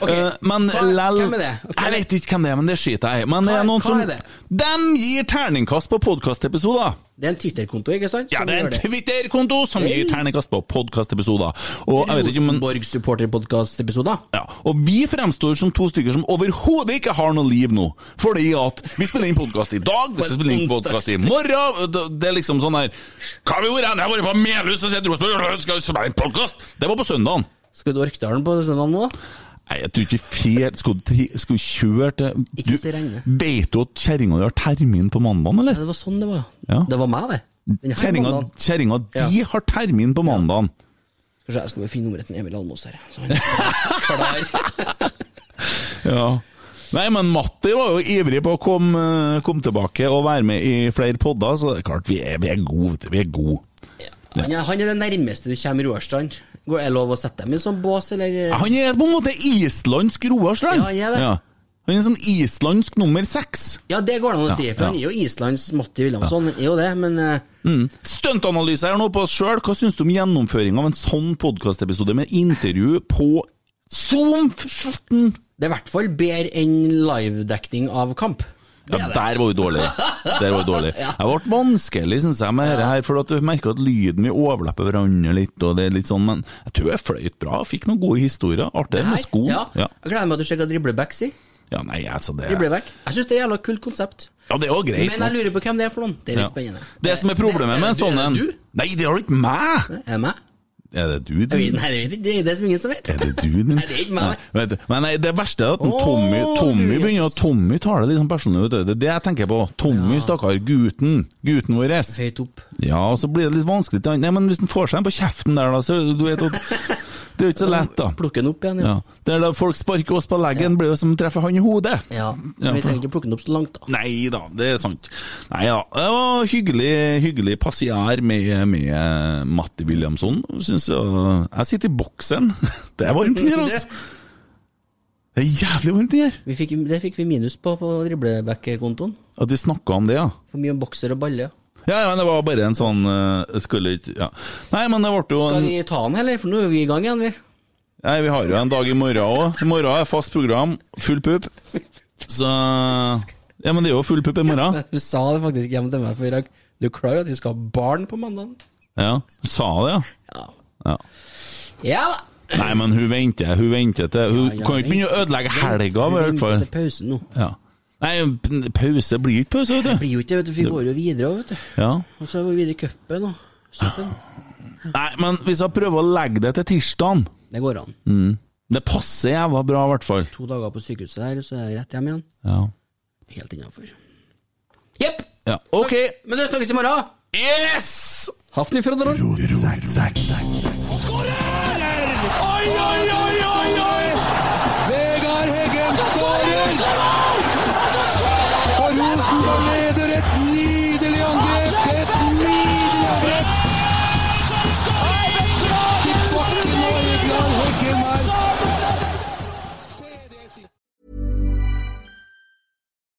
S5: Ok,
S3: Eh, men lell
S5: hvem er det? Okay.
S3: Jeg vet ikke hvem det er, men det skiter jeg i. Men det
S5: Hva-
S3: er noen som
S5: er det?
S3: De gir terningkast på podkastepisoder!
S5: Det er en Twitter-konto, ikke sant?
S3: Ja, det er en. Twitter-konto som gir terningkast på podkastepisoder. Og jeg vet ikke om en
S5: Rosenborg supporterpodkast-episoder.
S3: ja, og vi fremstår som to stykker som overhodet ikke har noe liv nå. Fordi at vi spiller inn podkast i dag, vi skal spille inn podkast i morgen. Det- er liksom sånn her Hva har vi gjort? Jeg har vært på Melhus og sett Rosenborg, skal vi spille inn podkast? Det var på søndagen.
S5: Skal du Orkdalen på søndag nå? da?
S3: Nei, jeg tror ikke fer Skal du kjøre til
S5: Ikke si regne.
S3: Vet du at kjerringa di har termin på mandagen,
S5: Ja,
S3: eller?
S5: det var sånn det var.
S3: Ja.
S5: Det var meg, det. Den
S3: Kjerringa.
S5: Ja.
S3: di har termin på mandagen.
S5: Skal vi se, jeg skal bare finne nummeret til Emil Almås her. Er.
S3: Ja. Nei, men Matti var jo ivrig på å komme, komme tilbake og være med i flere podder, så det er klart, vi er, vi er gode. Vi er gode.
S5: Han er, han er det nærmeste du kommer Roarstrand. Går det lov å sette dem i sånn bås, eller?
S3: Han er på en måte islandsk Roar Strand.
S5: Ja, han er det.
S3: Han er sånn islandsk nummer seks.
S5: Ja, det går det an å
S3: Ja,
S5: si, for
S3: ja.
S5: han er jo Islands Matti Williamson. Ja. er jo det, men eh,
S3: Mm. Stuntanalyse her nå på oss sjøl. Hva syns du om gjennomføring av en sånn podkastepisode med intervju på Zoom 14?
S5: det er i hvert fall bedre enn livedekning av kamp.
S3: Ja, der var vi dårlige. Der var vi dårlige. Jeg ble vanskelig, syns jeg, med dette her, for at du merker at lyden vi overlapper hverandre litt, og det er litt sånn, men jeg tror jeg fløyt bra. Fikk noen gode historier. Artig med sko.
S5: Ja.
S3: Ja.
S5: Jeg gleder meg til å se hva dribleback sier.
S3: ja, nei, altså det
S5: Dribleback. Jeg syns det er et jævla kult konsept.
S3: Ja, det er jo greit.
S5: Men jeg lurer på hvem det er for noen. Det er litt
S3: Ja.
S5: spennende.
S3: Det som er problemet med en
S5: Er
S3: sånn
S5: er
S3: en? Nei, det har du ikke meg!
S5: Er meg?
S3: Er det du, du?
S5: Nei, det. Det er det som ingen som vet.
S3: Er det du, din?
S5: Nei, det er ikke meg.
S3: Nei. Men nei, det verste er at Tommy, Tommy
S5: er
S3: begynner å Tommy tar det sånn personlig. vet du. Det er det jeg tenker på. Tommy, stakkar. Gutten. Gutten vår.
S5: Høyt opp.
S3: Ja, og så blir det litt vanskelig. Nei, men hvis han får seg en på kjeften der, da, så du vet at Det er jo ikke så lett, da.
S5: Plukke den opp igjen,
S3: Ja.
S5: ja.
S3: Det er da folk sparker oss på leggen, blir det som treffer han i hodet.
S5: Ja,
S3: Ja,
S5: Men vi trenger ikke plukke den opp så langt, da.
S3: Nei da, det er sant. Nei da, det var hyggelig, hyggelig passiar med, med Matti Williamson, syns jeg. Jeg sitter i boksen. Det er varmt her, altså. Det er jævlig varmt her.
S5: Vi fikk, det fikk vi minus på på dribleback-kontoen.
S3: At vi snakka om det, ja.
S5: For mye om bokser og balle.
S3: Ja, ja, men det var bare en sånn uh, Skulle ikke Ja. Nei, men det ble jo en...
S5: Skal vi ta den, eller? For nå er vi i gang igjen, vi.
S3: Nei, vi har jo en dag i morgen òg. I morgen er fast program. Full pupp. Så Ja, men det er jo full pupp i morgen.
S5: Du sa det faktisk hjemme til meg for i dag. Du er klar over at vi skal ha barn på mandag?
S3: Ja, du sa det, ja.
S5: Ja.
S3: ja.
S5: Ja da!
S3: Nei, men hun venter, hun venter til Hun
S5: Ja, ja,
S3: kan jo ikke begynne å ødelegge helga, i hvert fall.
S5: Venter
S3: fall.
S5: til pausen nå.
S3: Ja. Nei, pause blir ikke pause, vet du.
S5: Det blir jo ikke det. Vi går jo videre, vet du.
S3: Ja.
S5: Og så går vi videre i cupen og cupen.
S3: Nei, men hvis jeg prøver å legge det til tirsdagen
S5: Det går an.
S3: mm. Det passer jævla bra, i hvert fall.
S5: To dager på sykehuset der, så er jeg rett hjem igjen.
S3: Ja.
S5: Helt innafor. Jepp!
S3: ja. Ok.
S5: Men det snakkes i morgen!
S3: Yes!
S5: Haften Drøl.
S2: Oi, oi, oi, oi,